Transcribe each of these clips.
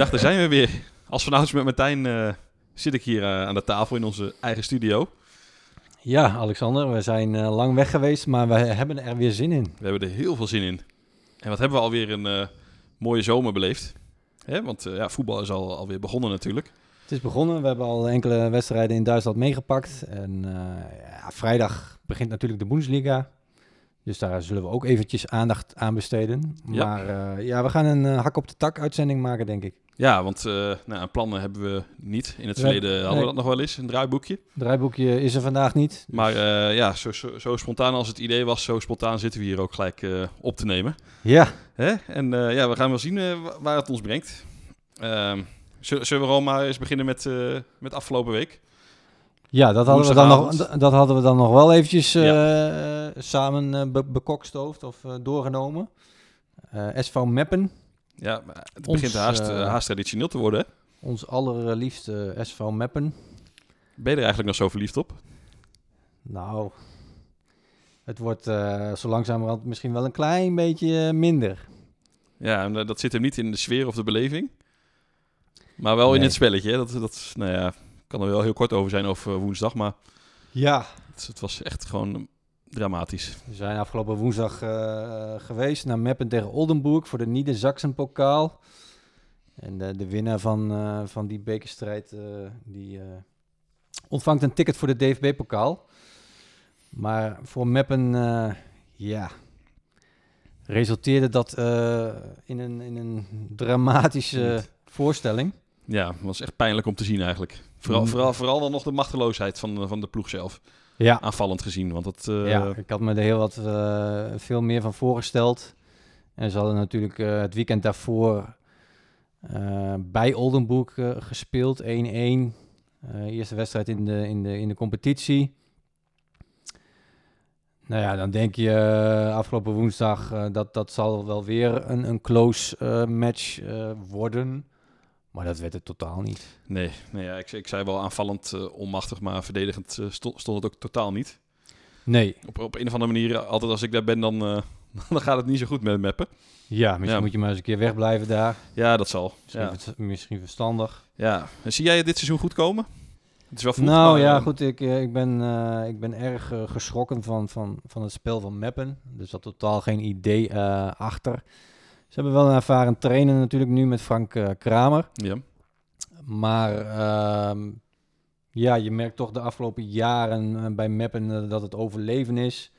goeiedag, daar zijn we weer. Als vanouds met Martijn eh, zit ik hier eh, aan de tafel in onze eigen studio. Ja, Alexander, we zijn eh, lang weg geweest, maar we hebben er weer zin in. We hebben er heel veel zin in. En wat hebben we alweer een mooie zomer beleefd. Hè? Want ja, voetbal is al, alweer begonnen natuurlijk. Het is begonnen, we hebben al enkele wedstrijden in Duitsland meegepakt. En ja, vrijdag begint natuurlijk de Bundesliga. Dus daar zullen we ook eventjes aandacht aan besteden. Ja. Maar eh, ja, we gaan een eh, hak op de tak uitzending maken, denk ik. Ja, want eh nou, plannen hebben we niet. In het We verleden hebben- hadden we nee. dat nog wel eens, een draaiboekje. Draaiboekje is er vandaag niet. Maar eh, ja, zo, zo, zo spontaan als het idee was, zo spontaan zitten we hier ook gelijk op te nemen. Ja, Hè? En ja, we gaan wel zien wa- waar het ons brengt. Ehm, zullen, we gewoon maar eens beginnen met, met afgelopen week? Ja dat, hadden we dan nog, dat hadden we dan nog wel eventjes eh, samen eh, be- bekokstoofd of eh, doorgenomen. Eh, SV Meppen, Ja, het Ons, begint haast, eh, eh, haast traditioneel te worden. Hè? ons allerliefste SV Meppen. Ben je er eigenlijk nog zo verliefd op? Nou, het wordt eh, zo langzamerhand misschien wel een klein beetje eh, minder. Ja, en, eh, dat zit hem niet in de sfeer of de beleving. Maar wel in het spelletje. hè. Dat, dat nou ja, kan er wel heel kort over zijn over woensdag. Maar Ja. het, het was echt gewoon eh, dramatisch. We zijn afgelopen woensdag eh, geweest naar Meppen tegen Oldenburg voor de Niedersachsen-pokaal. En de, de winnaar van, eh, van die bekerstrijd eh, die, eh, ontvangt een ticket voor de DFB-pokaal. Maar voor Meppen, eh, ja, resulteerde dat eh, in, een, in een dramatische voorstelling. Ja, het was echt pijnlijk om te zien eigenlijk. Vooral, Mm. vooral, vooral dan nog de machteloosheid van, van de ploeg zelf. Ja, Aanvallend gezien. Want dat, eh, Ja, ik had me er heel wat eh, veel meer van voorgesteld. En ze hadden natuurlijk eh, het weekend daarvoor eh, bij Oldenburg eh, gespeeld, 1-1. Eh, eerste wedstrijd in de, in, de, in de competitie. Nou ja, dan denk je eh, afgelopen woensdag eh, dat dat zal wel weer een, een close eh, match eh, worden. Maar dat werd het totaal niet. Nee, nee ja, ik, ik zei wel aanvallend eh, onmachtig, maar verdedigend eh, sto- stond het ook totaal niet. Nee. Op, op een of andere manier, altijd als ik daar ben, dan, eh, dan gaat het niet zo goed met meppen. Ja, misschien Ja. moet je maar eens een keer wegblijven daar. Ja, dat zal. Misschien, Ja. misschien verstandig. ja. En zie jij het dit seizoen goed komen? Het is wel vroeg, Nou maar, ja, eh, goed, ik, eh, ik, ben, eh, ik ben erg eh, geschrokken van, van, van het spel van Meppen. Er zat totaal geen idee eh, achter. Ze hebben wel een ervaren trainer natuurlijk nu met Frank eh, Kramer. Ja. Maar ehm, ja, je merkt toch de afgelopen jaren eh, bij Meppen eh, dat het overleven is.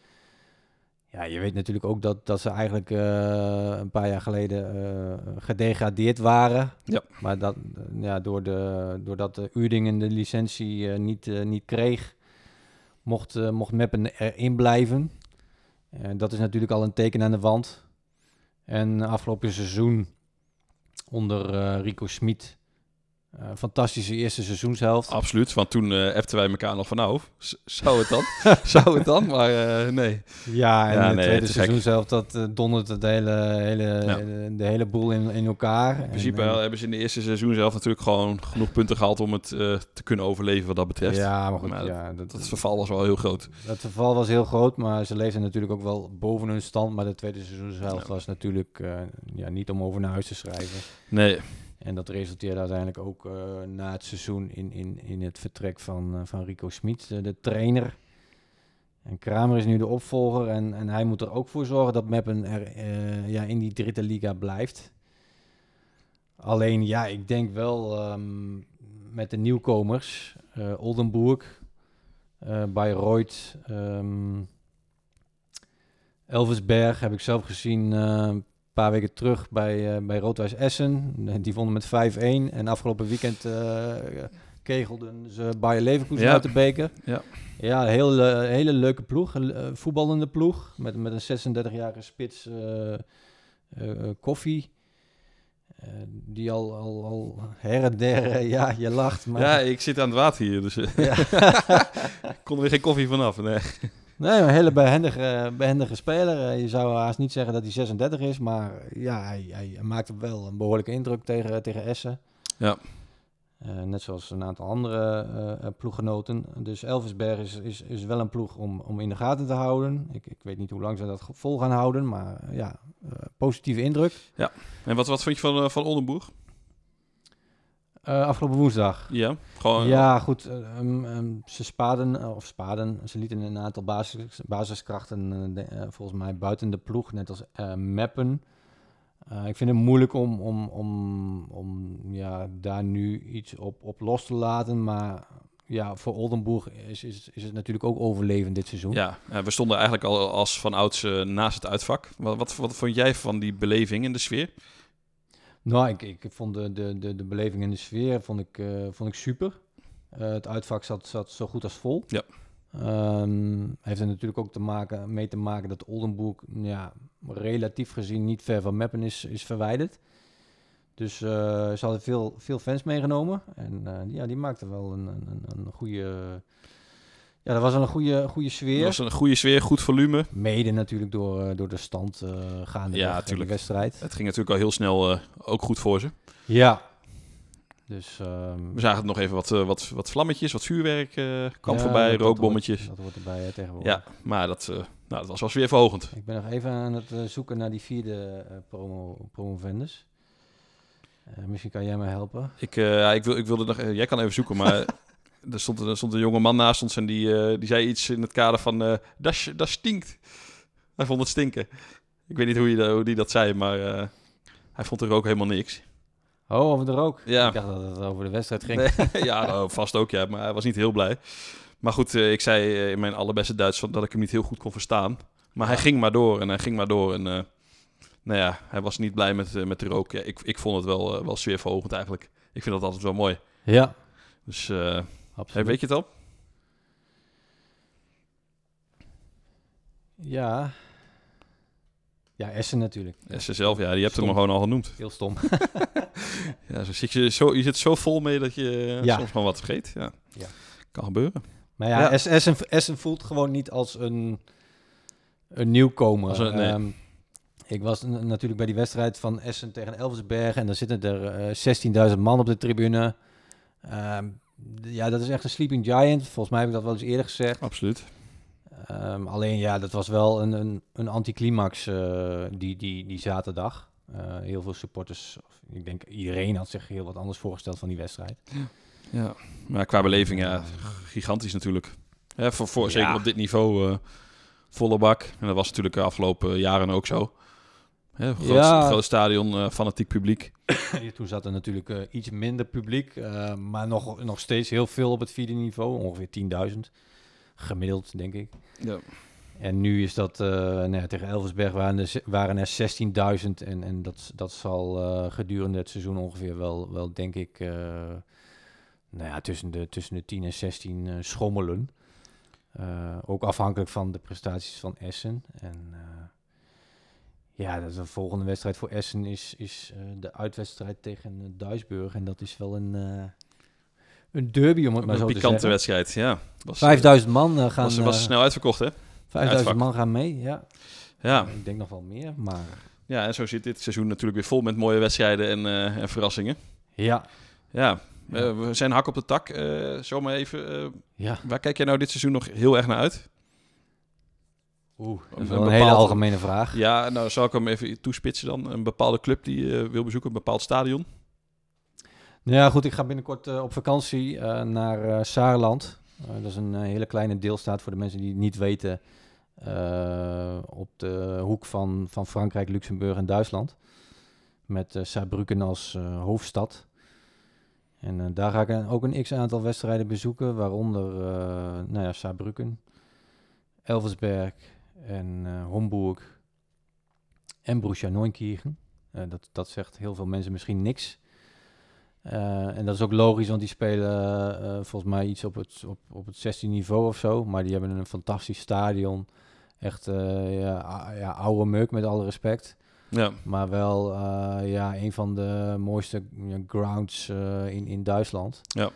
Ja, je weet natuurlijk ook dat, dat ze eigenlijk een paar jaar geleden gedegradeerd waren. Ja. Maar dat, ja, door de, doordat de Uerdingen de licentie niet, niet kreeg, mocht, mocht Meppen erin blijven. En dat is natuurlijk al een teken aan de wand. En afgelopen seizoen onder eh, Rico Smit. Eh, fantastische eerste seizoenshelft. Absoluut, want toen appten wij elkaar nog van nou, zou het dan? zou het dan? Maar eh, nee. Ja, en Ja, de nee, tweede seizoenshelft, dat dondert het hele, hele, Ja. de, de hele boel in, in elkaar. In principe En, hebben ze in de eerste seizoen zelf natuurlijk gewoon genoeg punten gehaald om het te kunnen overleven wat dat betreft. ja, maar goed, Maar ja, dat, Dat verval was wel heel groot. dat verval was heel groot, maar ze leefden natuurlijk ook wel boven hun stand. Maar de tweede seizoenshelft was natuurlijk ja, niet om over naar huis te schrijven. Nee, En dat resulteerde uiteindelijk ook eh, na het seizoen in, in, in het vertrek van, eh, van Rico Smit, de, de trainer. En Kramer is nu de opvolger en, en hij moet er ook voor zorgen dat Meppen er eh, ja, in die dritte liga blijft. Alleen ja, ik denk wel ehm, met de nieuwkomers, eh Oldenburg, eh Bayreuth, ehm Elversberg heb ik zelf gezien eh, paar weken terug bij, eh bij Roodwijs Essen. Die vonden met 5-1 en afgelopen weekend eh, kegelden ze Bayer Leverkusen Ja. uit de beker. Ja. Ja, een heel, eh, hele leuke ploeg, een voetballende ploeg met, met een 36-jarige spits Koffie. Die al, al, al her en der, ja, je lacht, maar... ja, ik zit aan het water hier, dus eh, Ja. ik kon er weer geen koffie vanaf. Nee. Nee, een hele behendige, behendige speler. Eh, Je zou haast niet zeggen dat hij 36 is, maar ja, hij, hij maakte wel een behoorlijke indruk tegen, tegen Essen. Ja. Eh, net zoals een aantal andere eh, ploeggenoten. Dus Elversberg is, is, is wel een ploeg om, om in de gaten te houden. Ik, ik weet niet hoe lang ze dat vol gaan houden, maar ja, positieve indruk. En wat, wat vond je van, van Oldenburg? Eh, afgelopen woensdag. Ja, gewoon... Ja, goed. eh, ehm, ehm, ze spaden, eh, of spaden, ze lieten een aantal basis, basiskrachten de- volgens mij buiten de ploeg, net als Meppen. Ik vind het moeilijk om, om, om, om ja, daar nu iets op, op los te laten, maar ja, voor Oldenburg is, is, is het natuurlijk ook overleven dit seizoen. Ja, we stonden eigenlijk al als van ouds naast het uitvak. Wat, wat, wat vond jij van die beleving in de sfeer? Nou, ik, ik vond de, de, de, de beleving en de sfeer vond ik, eh, vond ik super. Eh, het uitvak zat, zat zo goed als vol. Ja. Ehm, heeft er natuurlijk ook te maken, mee te maken dat Oldenburg ja, relatief gezien niet ver van Meppen is, is verwijderd. Dus eh, ze hadden veel, veel fans meegenomen. En ja, die maakten wel een, een, een- een goede... Ja, dat was wel een goede, goede sfeer. was een goede sfeer, goed volume. Mede natuurlijk door, eh, door de stand eh gaande Ja, de tuurlijk. wedstrijd. Het ging natuurlijk al heel snel eh, ook goed voor ze. Ja. Dus... ehm, We zagen nog even wat, eh, wat, wat vlammetjes, wat vuurwerk eh, kwam Ja, voorbij, dat- dat rookbommetjes. hoort- Dat hoort erbij hè, tegenwoordig. Ja, maar dat, eh, nou, dat was wel weer verhogend. Ik ben nog even aan het eh, zoeken naar die vierde eh, promo, promovendus. Eh, misschien kan jij mij helpen. Ik, eh, ja, ik, wil, ik wilde nog, eh, jij kan even zoeken, maar er, stond, er stond een jonge man naast ons en die, eh, die zei iets in het kader van, eh dat, stinkt. Hij vond het stinken. Ik weet niet hoe, je, hoe die dat zei, maar eh, hij vond er ook helemaal niks. Oh, over de rook. Ja. Ik dacht dat het over de wedstrijd ging. Nee, ja, nou, vast ook, ja, maar hij was niet heel blij. Maar goed, ik zei in mijn allerbeste Duits dat ik hem niet heel goed kon verstaan. Maar hij ging maar door en hij ging maar door. En nou ja, hij was niet blij met, met de rook. Ja, ik, ik vond het wel, wel sfeerverhogend eigenlijk. Ik vind dat altijd wel mooi. Ja, Dus absoluut. hey, weet je het al? Ja. Ja, Essen natuurlijk. Essen zelf, ja, die hebt hem gewoon al genoemd. Heel stom. Ja, zo zit je, zo, je zit zo vol mee dat je eh, Ja. soms gewoon wat vergeet. Ja. Ja. Kan gebeuren. Maar ja, Ja. Es- Essen, Essen voelt gewoon niet als een, een nieuwkomer. Als een- nee. Ehm, ik was natuurlijk bij die wedstrijd van Essen tegen Elversberg en daar zitten er eh 16.000 man op de tribune. D- ja, dat is echt een sleeping giant. Volgens mij heb ik dat wel eens eerder gezegd. Absoluut. Ehm, alleen ja, dat was wel een, een, een anticlimax eh, die, die, die zaterdag. Eh, heel veel supporters, of ik denk iedereen had zich heel wat anders voorgesteld van die wedstrijd. Ja. Maar qua beleving, ja, gigantisch natuurlijk. Hè, voor, voor, Ja. Zeker op dit niveau, eh, volle bak. En dat was natuurlijk de afgelopen jaren ook zo. Hè, groot, Ja. groot stadion, eh, fanatiek publiek. Toen zat er natuurlijk eh, iets minder publiek, eh, maar nog, nog steeds heel veel op het vierde niveau, ongeveer 10.000 gemiddeld, denk ik. Ja. En nu is dat, eh, nou tegen Elversberg waren er, waren er 16.000 en, en dat, dat zal eh, gedurende het seizoen ongeveer wel, wel denk ik, eh, nou ja, tussen de, tussen de 10 en 16 eh, schommelen. Eh, ook afhankelijk van de prestaties van Essen. En eh, ja, de volgende wedstrijd voor Essen is, is eh, de uitwedstrijd tegen uh, Duisburg. En dat is wel een, eh, een derby, om het maar een zo te pikante zeggen. wedstrijd, ja. Was, 5000 man eh, gaan, was, was eh, snel uitverkocht, hè? 5000 uitvak. man gaan mee, ja. Ja. Ik denk nog wel meer, maar ja, en zo zit dit seizoen natuurlijk weer vol met mooie wedstrijden en, eh, en verrassingen. ja. Ja, eh, we zijn hak op de tak. eh zomaar even, eh, Ja, waar kijk jij nou dit seizoen nog heel erg naar uit? Oeh, dat Een is wel een bepaald- hele algemene vraag. Ja, nou zal ik hem even toespitsen dan. Een bepaalde club die je wil bezoeken, een bepaald stadion. Ja, goed, ik ga binnenkort eh, op vakantie eh, naar eh Saarland. Eh, dat is een eh, hele kleine deelstaat voor de mensen die het niet weten. eh, op de hoek van, van Frankrijk, Luxemburg en Duitsland. Met eh Saarbrücken als eh, hoofdstad. En eh, daar ga ik een- ook een x-aantal wedstrijden bezoeken, waaronder eh nou ja, Saarbrücken, Elversberg en eh Homburg en Borussia Neunkirchen. Eh, dat, dat zegt heel veel mensen misschien niks. Eh, en dat is ook logisch, want die spelen volgens mij iets op het, op, op het 16 niveau of zo. Maar die hebben een fantastisch stadion. Echt ja, ja, oude meuk met alle respect. Ja, Maar wel ja, een van de mooiste ja, grounds in, in Duitsland. Ja.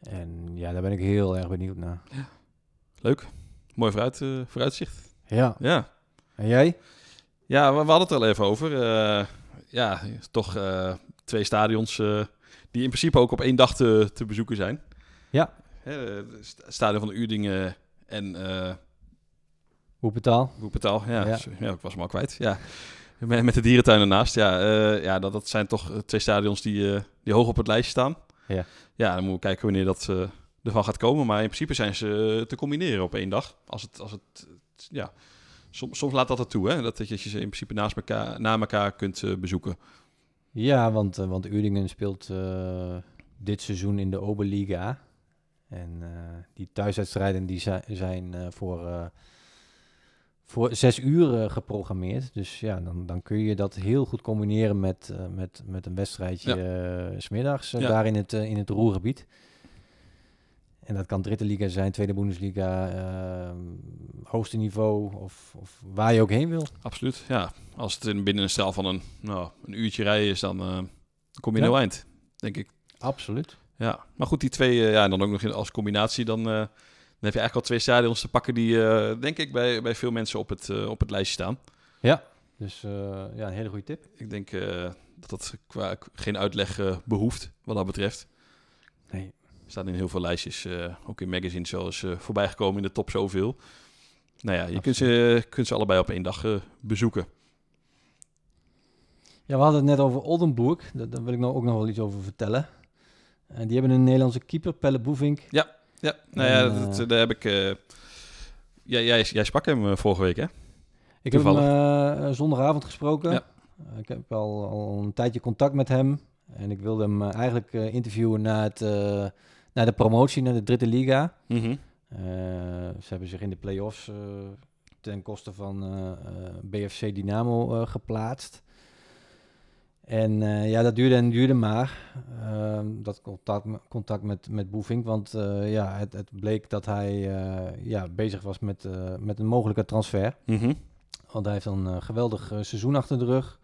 En ja, daar ben ik heel erg benieuwd naar. leuk. Mooi vooruit, vooruitzicht. Ja. Ja. En jij? Ja, we, we hadden het er al even over. Eh, ja, toch eh, twee stadions eh, die in principe ook op één dag te, te bezoeken zijn. Ja. Het stadion van Udingen en eh Hoe betaal? Woepetaal. Ja, Ja. ik was hem al kwijt. Ja. Met, met de dierentuin ernaast. Ja, ja dat, dat zijn toch twee stadions die, die hoog op het lijstje staan. Ja. Ja, dan moeten we kijken wanneer dat ervan gaat komen. Maar in principe zijn ze te combineren op één dag. Als het, als het- ja. Soms, soms laat dat het toe, hè? Dat, dat je ze in principe naast elkaar, na elkaar kunt eh, bezoeken. Ja, want, eh, want Uerdingen speelt eh, dit seizoen in de Oberliga. En die thuiswedstrijden die zi- zijn voor, voor zes uur geprogrammeerd. Dus ja, dan, dan kun je dat heel goed combineren met, met, met een wedstrijdje 's smiddags Ja. daar in het, in het Roergebied. En dat kan Dritte Liga zijn, Tweede Bundesliga, eh, hoogste niveau of, of waar je ook heen wil. Absoluut, ja. Als het in, binnen een straal van een, nou, een uurtje rijden is, dan, eh, dan kom je Ja. eind, denk ik. Absoluut. Ja, maar goed, die twee, eh, ja, en dan ook nog in, als combinatie, dan, eh, dan heb je eigenlijk al twee stadions te pakken die, eh, denk ik, bij, bij veel mensen op het, op het lijstje staan. Dus eh, ja, een hele goede tip. Ik denk dat dat qua, geen uitleg eh, behoeft, wat dat betreft. Nee. Staat in heel veel lijstjes, eh, ook in magazines zoals eh voorbij gekomen in de top zoveel. Nou ja, je kunt ze, kunt ze allebei op één dag eh, bezoeken. Ja, we hadden het net over Oldenburg. Daar, daar wil ik nou ook nog wel iets over vertellen. En die hebben een Nederlandse keeper, Pelle Boevink. Ja, nou ja, En, dat, daar heb ik... jij, jij, jij sprak hem vorige week, hè? Ik heb hem zondagavond gesproken. Ja. Ik heb al, al een tijdje contact met hem. En ik wilde hem eigenlijk interviewen na, het, na de promotie, naar de Dritte Liga. Mhm. Eh, ze hebben zich in de play-offs eh, ten koste van eh, BFC Dynamo geplaatst. En ja, dat duurde en duurde maar, ehm, dat contact, contact met, met Boefink. Want ja, het, het bleek dat hij ja, bezig was met, met een mogelijke transfer. Mhm. Want hij heeft een geweldig seizoen achter de rug.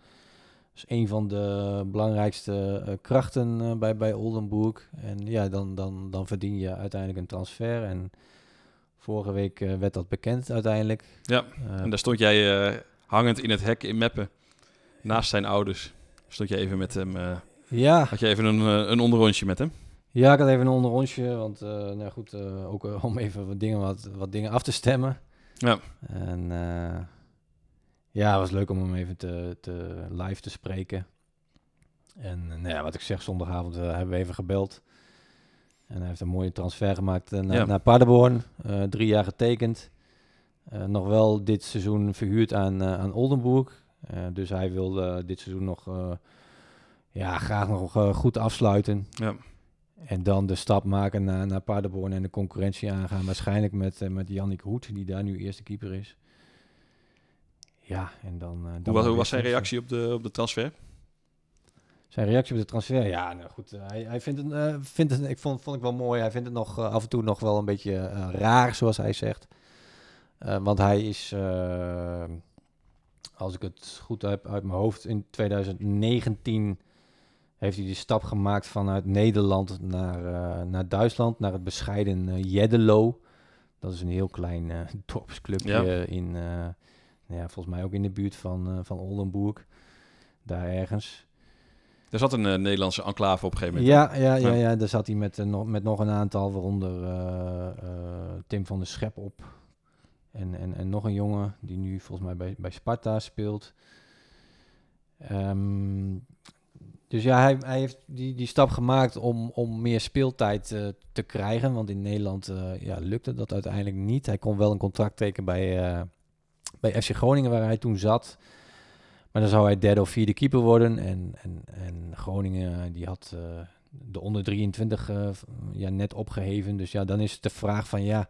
Is een van de belangrijkste eh, krachten eh, bij, bij Oldenburg. En ja, dan, dan, dan verdien je uiteindelijk een transfer. En vorige week eh, werd dat bekend uiteindelijk. Ja, En daar stond jij hangend in het hek in Meppen, naast zijn ouders. Stond je even met hem, ja, had je even een, een onderrondje met hem? ja, ik had even een onderrondje. Want nou goed, ook om even wat dingen, wat, wat dingen af te stemmen. Ja. En ja, het was leuk om hem even te, te live te spreken. En eh, nou ja, wat ik zeg, zondagavond eh, hebben we even gebeld. En hij heeft een mooie transfer gemaakt eh, naar, Ja. naar Paderborn. Drie jaar getekend. Nog wel dit seizoen verhuurd aan, aan Oldenburg. Dus hij wilde dit seizoen nog ja, graag nog goed afsluiten. Ja. En dan de stap maken naar, naar Paderborn en de concurrentie aangaan. Waarschijnlijk met, met Yannick Hoed, die daar nu eerste keeper is. Ja, en dan... eh, dan Hoe, was, hoe weer was zijn reactie op de, op de transfer? Zijn reactie op de transfer? Ja, nou goed. eh, hij, hij vindt het, eh, vindt het ik vond, vond ik wel mooi. Hij vindt het nog af en toe nog wel een beetje raar, zoals hij zegt. Want hij is, als ik het goed heb uit mijn hoofd, in 2019 heeft hij de stap gemaakt vanuit Nederland naar, naar Duitsland, naar het bescheiden eh, Jeddelo. Dat is een heel klein eh, dorpsclubje Ja. in, ja, volgens mij ook in de buurt van, eh, van Oldenburg. Daar ergens. Er zat een eh, Nederlandse enclave op een gegeven moment. Ja, ja, ja, Ja. ja, daar zat hij met, eh, nog, met nog een aantal, waaronder Tim van der Schep op. En, en, en nog een jongen die nu volgens mij bij, bij Sparta speelt. Ehm, dus ja, hij, hij heeft die, die stap gemaakt om, om meer speeltijd te krijgen. Want in Nederland ja, lukte dat uiteindelijk niet. Hij kon wel een contract tekenen bij, bij FC Groningen, waar hij toen zat. Maar dan zou hij derde of vierde keeper worden. En, en, en Groningen die had eh, de onder 23 eh, ja, net opgeheven. Dus ja, dan is het de vraag van ja,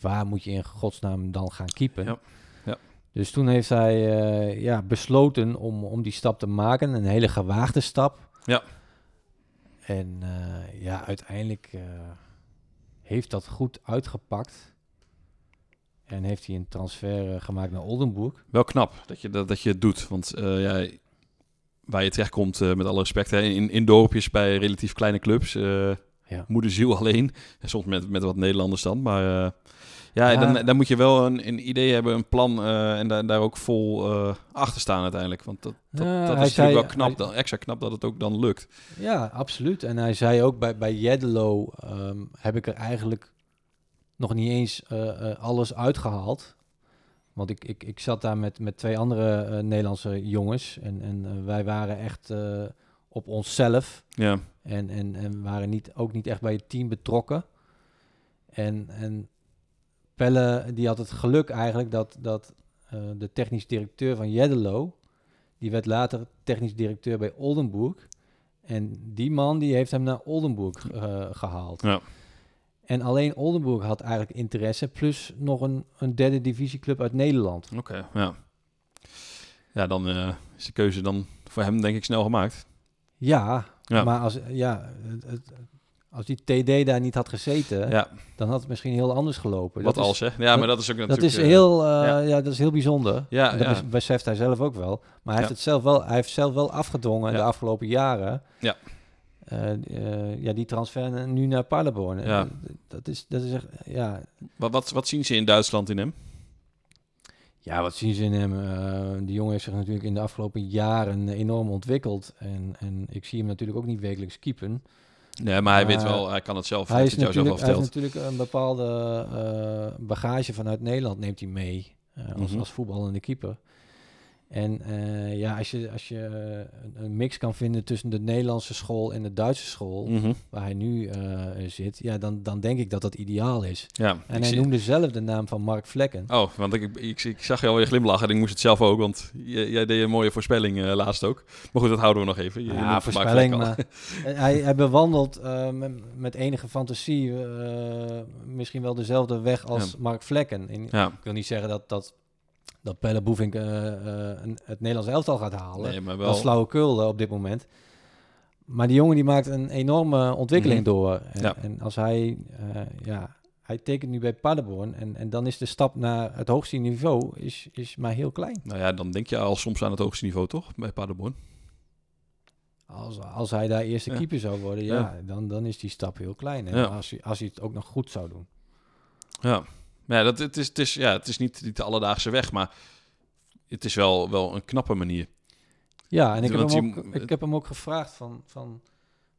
waar moet je in godsnaam dan gaan keepen? Ja, ja. Dus toen heeft hij eh, ja, besloten om, om die stap te maken. Een hele gewaagde stap. Ja. En eh, ja, uiteindelijk eh, heeft dat goed uitgepakt. En heeft hij een transfer eh, gemaakt naar Oldenburg. Wel knap dat je, dat, dat je het doet. Want ja, waar je terechtkomt, eh met alle respect, hè, in, in dorpjes bij relatief kleine clubs. Ja. Moederziel alleen. En soms met, met wat Nederlanders dan. Maar ja, Ja. Dan, dan moet je wel een, een idee hebben, een plan. en daar, daar ook vol achter staan uiteindelijk. Want dat, dat, Ja, dat is zei- natuurlijk wel knap. hij- dan, extra knap dat het ook dan lukt. Ja, absoluut. En hij zei ook bij, bij Jeddelo ehm, heb ik er eigenlijk nog niet eens eh, eh, alles uitgehaald. Want ik, ik, ik zat daar met, met twee andere eh, Nederlandse jongens. En, en wij waren echt op onszelf. Ja, En, en, en waren niet, ook niet echt bij het team betrokken. En, en Pelle, die had het geluk eigenlijk dat, dat de technisch directeur van Jeddelo... die werd later technisch directeur bij Oldenburg. En die man die heeft hem naar Oldenburg eh, gehaald. Ja. En alleen Oldenburg had eigenlijk interesse... plus nog een, een derde divisieclub uit Nederland. oké, ja. Ja, dan eh, is de keuze dan voor hem denk ik snel gemaakt. Ja, Ja. maar als, ja, het, het- als die TD daar niet had gezeten... Ja, dan had het misschien heel anders gelopen. wat Dat is- als, hè? Ja, maar dat is ook Dat natuurlijk... is eh, heel, eh, ja. ja. dat is heel bijzonder. Ja, En dat ja. bes- beseft hij zelf ook wel. Maar hij, heeft het zelf wel, hij heeft zelf wel afgedwongen de afgelopen jaren. Ja. Eh, eh, ja, die transfer nu naar Paderborn. Ja. Dat is, dat is echt, ja. Wat, wat, wat zien ze in Duitsland in hem? ja, wat zien ze in hem? Eh, die jongen heeft zich natuurlijk in de afgelopen jaren enorm ontwikkeld. En, en ik zie hem natuurlijk ook niet wekelijks keepen. Nee, maar hij weet wel, hij kan het zelf, Hij, is het natuurlijk, hij heeft natuurlijk een bepaalde bagage vanuit Nederland neemt hij mee. als, Mhm. als voetballende keeper. En eh, ja, als je, als je eh, een, mix kan vinden tussen de Nederlandse school en de Duitse school, Mhm. waar hij nu eh, zit, ja, dan, dan denk ik dat dat ideaal is. Ja, En hij noemde zelf de naam van Mark Vlekken. Oh, want ik, ik, ik zag je alweer glimlachen en ik moest het zelf ook, want jij, jij deed een mooie voorspelling laatst ook. Maar goed, dat houden we nog even. Je- Ja, voorspelling, maar hij, hij bewandelt met, met enige fantasie misschien wel dezelfde weg als Mark Vlekken. Ja, Ik wil niet zeggen dat, dat, dat Pelle Boevink eh, eh, een- het Nederlands elftal gaat halen. nee, maar Dat is wel... flauwekul eh, op dit moment. Maar die jongen die maakt een enorme ontwikkeling Mhm. door. En, Ja. en als hij, eh, ja, hij tekent nu bij Paderborn en, en dan is de stap naar het hoogste niveau is, is maar heel klein. Nou ja, dan denk je al soms aan het hoogste niveau, toch? Bij Paderborn. Als, als hij daar eerste Ja. keeper zou worden, ja, Ja. Dan, dan is die stap heel klein. En Ja. als, hij, als hij het ook nog goed zou doen. Ja, ja, dat, het, is, het, is, ja het is niet, niet de alledaagse weg, maar het is wel, wel een knappe manier. Ja, en ik heb, Want hem ook, ik heb hem ook gevraagd van, van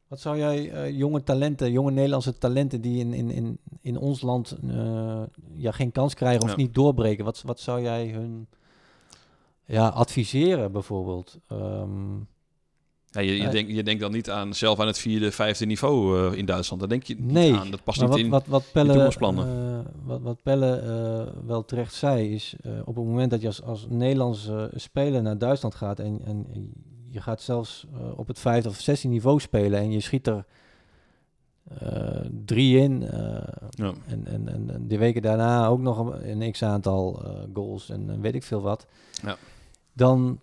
wat zou jij eh, jonge talenten, jonge Nederlandse talenten die in, in, in, in ons land eh, ja, geen kans krijgen of Ja. niet doorbreken, wat, wat zou jij hun ja, adviseren bijvoorbeeld? Ehm, Ja, je, je, Eh. denkt, je denkt dan niet aan zelf aan het vierde, vijfde niveau eh, in Duitsland. Daar denk je niet Nee, aan. Dat past maar niet wat, in. wat, wat Pelle, eh, wat, wat Pelle wel terecht zei, is op het moment dat je als, als Nederlandse speler naar Duitsland gaat en, en je gaat zelfs op het vijfde of zesde niveau spelen en je schiet er drie in Ja. en, en, en, de weken daarna ook nog een, een x-aantal goals en, en weet ik veel wat, Ja. dan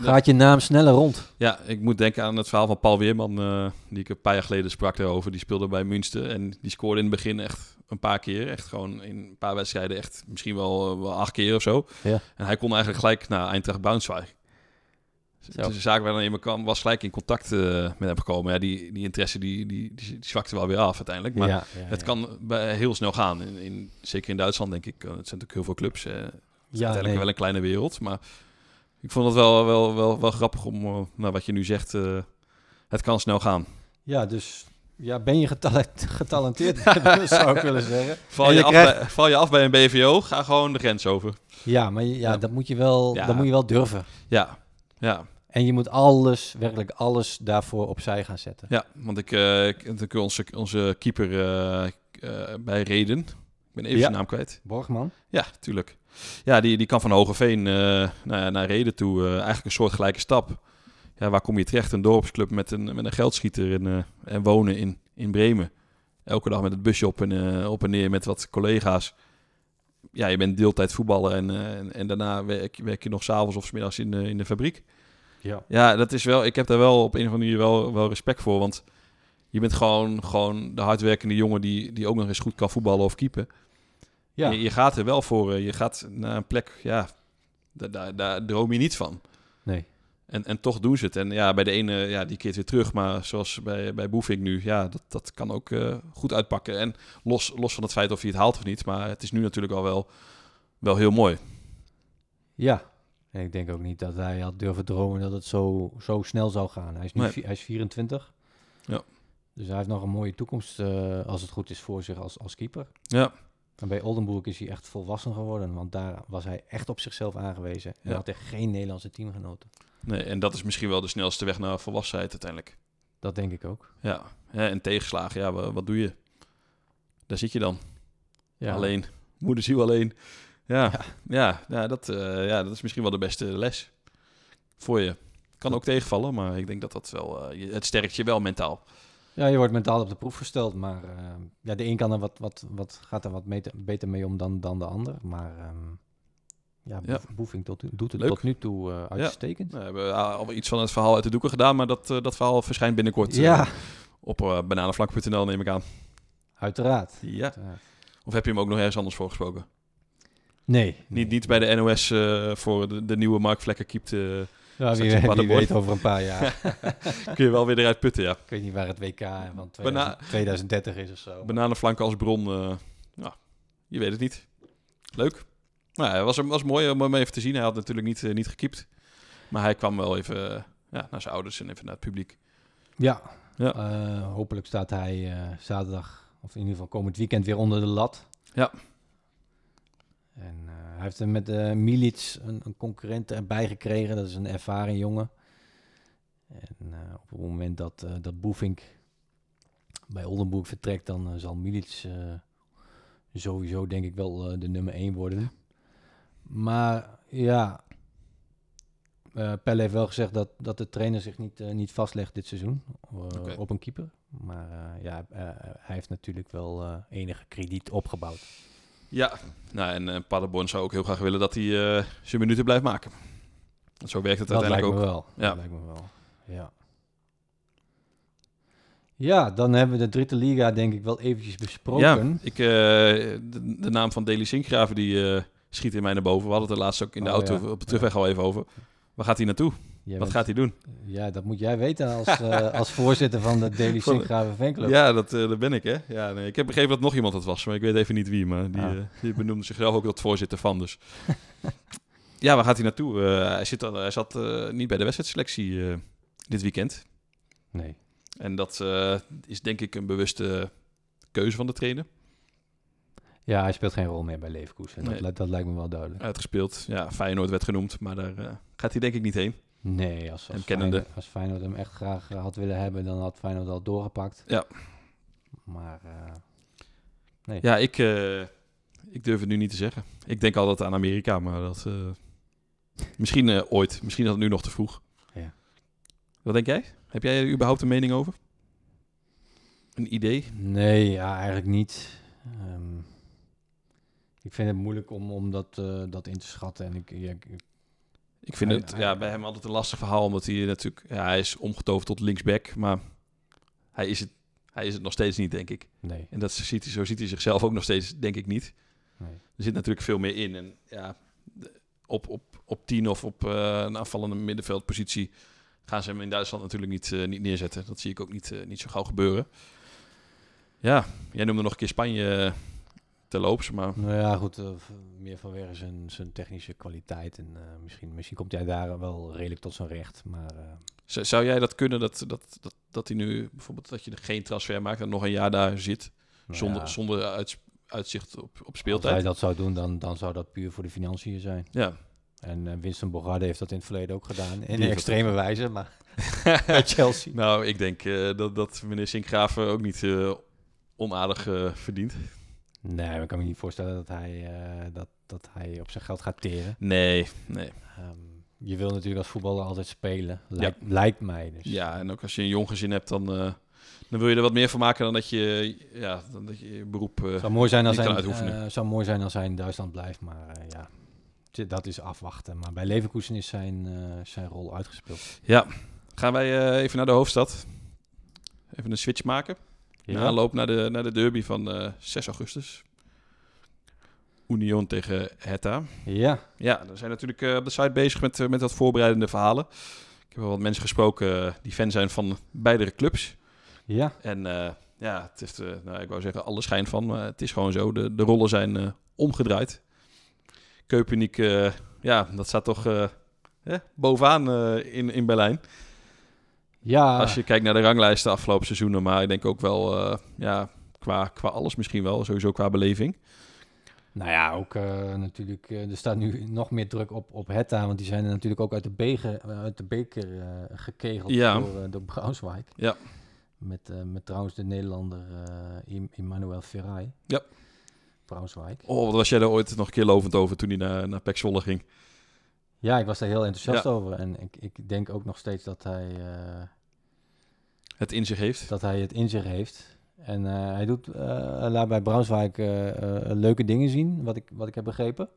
gaat je naam sneller rond. Ja, ik moet denken aan het verhaal van Paul Weerman, eh, die ik een paar jaar geleden sprak daarover. Die speelde bij Münster en die scoorde in het begin echt een paar keer. Echt gewoon in een paar wedstrijden echt misschien wel, eh, wel acht keer of zo. Ja. En hij kon eigenlijk gelijk naar Eintracht Braunschweig. Zo. Dus de zaak waar dan iemand kwam, was gelijk in contact eh, met hem gekomen. Ja, die, die interesse die, die, die, die zwakte wel weer af uiteindelijk. Maar ja, ja, het kan bij, heel snel gaan. In, in, zeker in Duitsland denk ik. Het zijn natuurlijk heel veel clubs. het is Ja, uiteindelijk nee. wel een kleine wereld. Maar ik vond het wel, wel, wel, wel grappig om, eh, nou, wat je nu zegt, eh, het kan snel gaan. Ja, dus ja, ben je getalent, getalenteerd, zou ik willen zeggen. Val je, af bij, val je af bij een BVO, ga gewoon de grens over. Ja, maar ja, Ja. dat moet je wel, Ja. dat moet je wel durven. Ja, ja, En je moet alles, werkelijk alles daarvoor opzij gaan zetten. ja. Want ik, eh, ik onze, onze keeper bij Reden, ik ben even Ja. zijn naam kwijt. Borgman? Ja, tuurlijk. Ja, die, die kan van Hogeveen eh naar, naar Reden toe. eh, eigenlijk een soort gelijke stap. Ja, waar kom je terecht? Een dorpsclub met een, met een geldschieter en, eh, en wonen in, in Bremen. Elke dag met het busje op en, op en neer met wat collega's. Ja, je bent deeltijd voetballen en, en, en daarna werk, werk je nog s'avonds of 's middags in, de in de fabriek. Ja. Ja, dat is wel, ik heb daar wel op een of andere manier wel, wel respect voor. Want je bent gewoon, gewoon de hardwerkende jongen die, die ook nog eens goed kan voetballen of keepen. Ja, Je, je gaat er wel voor. eh, Je gaat naar een plek, ja, daar, daar, daar droom je niet van. nee. En, en toch doen ze het. En ja, bij de ene, ja, die keert weer terug. Maar zoals bij, bij Boefink nu, ja, dat, dat kan ook eh, goed uitpakken. En los, los van het feit of hij het haalt of niet. Maar het is nu natuurlijk al wel, wel heel mooi. Ja. En ik denk ook niet dat hij had durven dromen dat het zo, zo snel zou gaan. Hij is nu Nee. hij is 24. Ja. Dus hij heeft nog een mooie toekomst, eh, als het goed is, voor zich als, als keeper. Ja. En bij Oldenburg is hij echt volwassen geworden, want daar was hij echt op zichzelf aangewezen. En Ja. had hij geen Nederlandse teamgenoten. Nee, en dat is misschien wel de snelste weg naar volwassenheid uiteindelijk. Dat denk ik ook. Ja, hè, en tegenslagen, ja, wa- wat doe je? Daar zit je dan. Ja. Alleen. Moederziel alleen. Ja, Ja. ja. Ja, dat, eh, ja, dat is misschien wel de beste les voor je. Kan ook tegenvallen, maar ik denk dat dat wel... eh, het sterkt je wel mentaal. Ja, je wordt mentaal op de proef gesteld, maar eh, ja, de een kan er wat, wat, wat, gaat er wat beter mee om dan, dan de ander. Maar ehm, ja, Ja. Boef- Boefing tot, doet het Leuk. tot nu toe eh, uitstekend. We hebben al iets van het verhaal uit de doeken gedaan, maar dat, eh, dat verhaal verschijnt binnenkort eh, Ja, op eh bananenflank.nl, neem ik aan. uiteraard. Ja. Uiteraard. Of heb je hem ook nog ergens anders voor gesproken? Nee. Niet, niet bij de NOS eh, voor de, de nieuwe Mark Vlekker keept. Ja, wie, wie weet over een paar jaar. kun je wel weer eruit putten, ja. Ik weet niet waar het WK van Bana- 2000 2030 is of zo. Bananenflanken als bron, eh, ja, je weet het niet. Leuk. Nou, het was, was mooi om hem even te zien. Hij had natuurlijk niet, eh, niet gekiept. Maar hij kwam wel even eh, ja, naar zijn ouders en even naar het publiek. Ja, Ja. Eh, hopelijk staat hij eh, zaterdag, of in ieder geval komend weekend, weer onder de lat. Ja. En eh, hij heeft er met eh Milic een, een concurrent erbij gekregen. Dat is een ervaren jongen. En eh, op het moment dat, dat Boefink bij Oldenburg vertrekt, dan zal Milic sowieso denk ik wel de nummer 1 worden. Maar ja, eh Pelle heeft wel gezegd dat, dat de trainer zich niet, niet vastlegt dit seizoen op een keeper. Maar ja, hij heeft natuurlijk wel enige krediet opgebouwd. Ja, nou, en eh Paderborn zou ook heel graag willen dat hij eh, zijn minuten blijft maken. Zo werkt het Dat lijkt uiteindelijk me ook. wel. Ja. Dat lijkt me wel. Ja. Ja, dan hebben we de dritte liga denk ik wel eventjes besproken. Ja, ik, eh, de, de naam van Deli Sinkgraven die schiet in mij naar boven. We hadden het er laatst ook in de Oh, auto ja. op de terugweg al even over. Waar gaat hij naartoe? Jij Wat bent- gaat hij doen? Ja, dat moet jij weten als, eh, als voorzitter van de Daily Sinkgraven fanclub. Ja, dat, dat ben ik, hè? Ja, nee, ik heb begrepen dat nog iemand het was, maar ik weet even niet wie. Maar die, Ah. eh, die benoemde zichzelf ook tot voorzitter van, dus... ja, waar gaat hij naartoe? Hij, zit al, hij zat niet bij de wedstrijdselectie dit weekend. Nee. En dat is denk ik een bewuste keuze van de trainer. Ja, hij speelt geen rol meer bij Leverkusen. Dat, Nee. dat lijkt me wel duidelijk. Uitgespeeld. Ja, Feyenoord werd genoemd, maar daar gaat hij denk ik niet heen. Nee, als, als. Feyenoord, als Feyenoord hem echt graag had willen hebben, dan had Feyenoord al doorgepakt. Ja. Maar eh, Ja, ik, eh, ik durf het nu niet te zeggen. Ik denk altijd aan Amerika, maar dat... eh, misschien ooit. Misschien is dat nu nog te vroeg. Ja. Wat denk jij? Heb jij er überhaupt een mening over? Een idee? nee, ja, eigenlijk niet. Ehm, ik vind het moeilijk om, om dat, dat in te schatten. En ik, ja, ik- Ik vind het ja, bij hem altijd een lastig verhaal, omdat hij natuurlijk... Ja, hij is omgetoverd tot linksback, maar hij is, het, hij is het nog steeds niet, denk ik. nee, En dat ziet hij, zo ziet hij zichzelf ook nog steeds, denk ik niet. nee. Er zit natuurlijk veel meer in. En ja, op, op, op 10 of op eh, een aanvallende middenveldpositie gaan ze hem in Duitsland natuurlijk niet, eh, niet neerzetten. Dat zie ik ook niet, eh, niet zo gauw gebeuren. Ja, jij noemde nog een keer Spanje terloops, maar Nou ja, goed, eh, meer vanwege zijn, zijn technische kwaliteit. En eh, misschien, misschien komt hij daar wel redelijk tot zijn recht. Maar z- zou jij dat kunnen, dat, dat, dat, dat hij nu bijvoorbeeld dat je er geen transfer maakt en nog een jaar daar zit, nou zonder, ja, zonder uitzicht op, op als hij speeltijd? dat zou doen, dan, dan zou dat puur voor de financiën zijn. Ja, En Winston Bogarde heeft dat in het verleden ook gedaan. In een extreme wijze, maar bij Chelsea. nou, ik denk dat, dat meneer Sinkgraven ook niet onaardig verdient. Nee, ik kan me niet voorstellen dat hij, eh, dat, dat hij op zijn geld gaat teren. Nee, nee. Ehm, je wil natuurlijk als voetballer altijd spelen, lijkt, lijkt mij. Dus. Ja, en ook als je een jong gezin hebt, dan, eh, dan wil je er wat meer van maken dan dat je, ja, dan dat je je beroep... Het zou mooi zijn als hij, zou mooi zijn als hij in Duitsland blijft, maar ja, dat is afwachten. Maar bij Leverkusen is zijn, zijn rol uitgespeeld. ja, gaan wij even naar de hoofdstad. Even een switch maken. In aanloop naar de, naar de derby van eh 6 augustus. Union tegen Hertha. Ja, Ja, we zijn natuurlijk eh, op de site bezig met, eh, met wat voorbereidende verhalen. Ik heb wel wat mensen gesproken die fan zijn van beide clubs. ja, En ja, het is, nou, ik wou zeggen alle schijn van, maar het is gewoon zo. De, de rollen zijn omgedraaid. Köpenick, eh, ja, dat staat toch eh, bovenaan in, in Berlijn. Ja. Als je kijkt naar de ranglijsten afgelopen seizoenen, maar ik denk ook wel, eh, ja, qua, qua alles misschien wel, sowieso qua beleving. Nou ja, ook eh, natuurlijk, eh, er staat nu nog meer druk op, op Hetta, want die zijn er natuurlijk ook uit de, beger, eh, uit de beker gekegeld Ja. door, door Braunschweig. Ja. Met, met trouwens de Nederlander Emmanuel Ferrari. Ja. Braunschweig. Oh, wat was jij daar ooit nog een keer lovend over toen hij naar, naar Pek Zwolle ging? Ja, ik was daar heel enthousiast Ja. over. En ik, ik denk ook nog steeds dat hij, eh, Het in zich heeft. dat hij het in zich heeft. En eh, hij doet, eh, laat bij Braunschweig leuke dingen zien, wat ik, wat ik heb begrepen.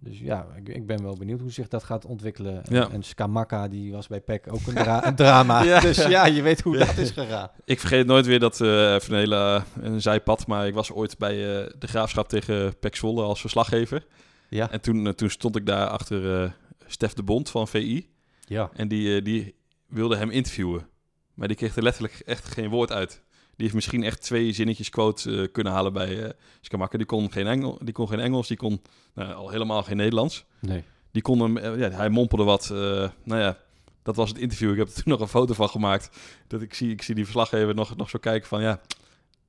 Dus ja, ik, ik ben wel benieuwd hoe zich dat gaat ontwikkelen. Ja. En Skamaka, die was bij PEC ook een, dra- een drama. Ja. Dus ja, je weet hoe Ja. dat is gegaan. Ik vergeet nooit weer dat, eh even een hele een zijpad, maar ik was ooit bij de Graafschap tegen Pek Zwolle als verslaggever. Ja. En toen, eh, toen stond ik daar achter eh, Stef de Bond van VI. Ja. En die, eh, die wilde hem interviewen. Maar die kreeg er letterlijk echt geen woord uit. Die heeft misschien echt twee zinnetjes quote kunnen halen bij Skamakker. Die kon geen, Engel, die kon geen Engels, die kon nou, al helemaal geen Nederlands. Nee. Die kon hem, ja, hij mompelde wat. eh, nou ja, dat was het interview. Ik heb er toen nog een foto van gemaakt. Dat ik zie, ik zie die verslaggever nog, nog zo kijken van ja,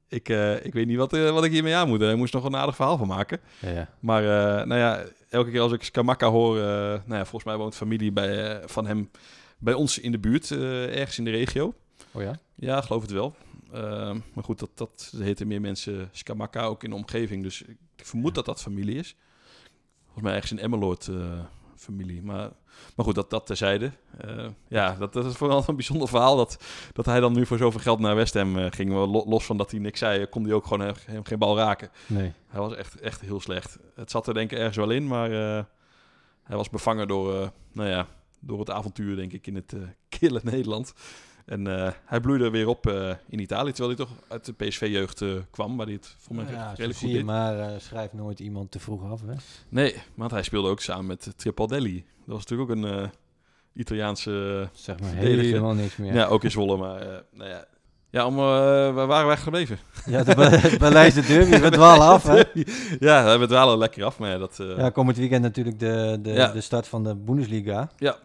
ik, eh, ik weet niet wat, eh, wat ik hiermee aan moet. Hij moest nog een aardig verhaal van maken. Ja, ja. Maar eh, nou ja, elke keer als ik Skamaka hoor, eh, nou ja, volgens mij woont familie bij, eh, van hem bij ons in de buurt, eh, ergens in de regio. Oh ja? Ja, geloof het wel. Eh, maar goed, dat, dat heten meer mensen Skamaka ook in de omgeving. Dus ik vermoed dat dat familie is. Volgens mij ergens in Emmeloord eh, familie. Maar, maar goed, dat, dat terzijde. Eh, ja, dat, dat is vooral een bijzonder verhaal dat, dat hij dan nu voor zoveel geld naar West Ham eh, ging. Lo- Los van dat hij niks zei, kon hij ook gewoon he- hem geen bal raken. Nee. Hij was echt, echt heel slecht. Het zat er denk ik ergens wel in, maar eh, hij was bevangen door, eh, nou ja, door het avontuur denk ik in het eh kille Nederland. En eh, hij bloeide weer op eh, in Italië, terwijl hij toch uit de PSV-jeugd eh, kwam, waar hij het voor mij ja, redelijk goed deed. maar, schrijf nooit iemand te vroeg af, hè? Nee, want hij speelde ook samen met Tripaldelli. Dat was natuurlijk ook een Italiaanse... Zeg maar Verdedigen. helemaal niks meer. ja. ook in Zwolle, maar nou ja. Ja, om, waar waren wij gebleven? Ja, de Be- Berlijnse derby, we dwalen af, hè? ja, we dwalen lekker af, maar ja, dat... Ja, komend weekend natuurlijk de, de, Ja. de start van de Bundesliga. Ja.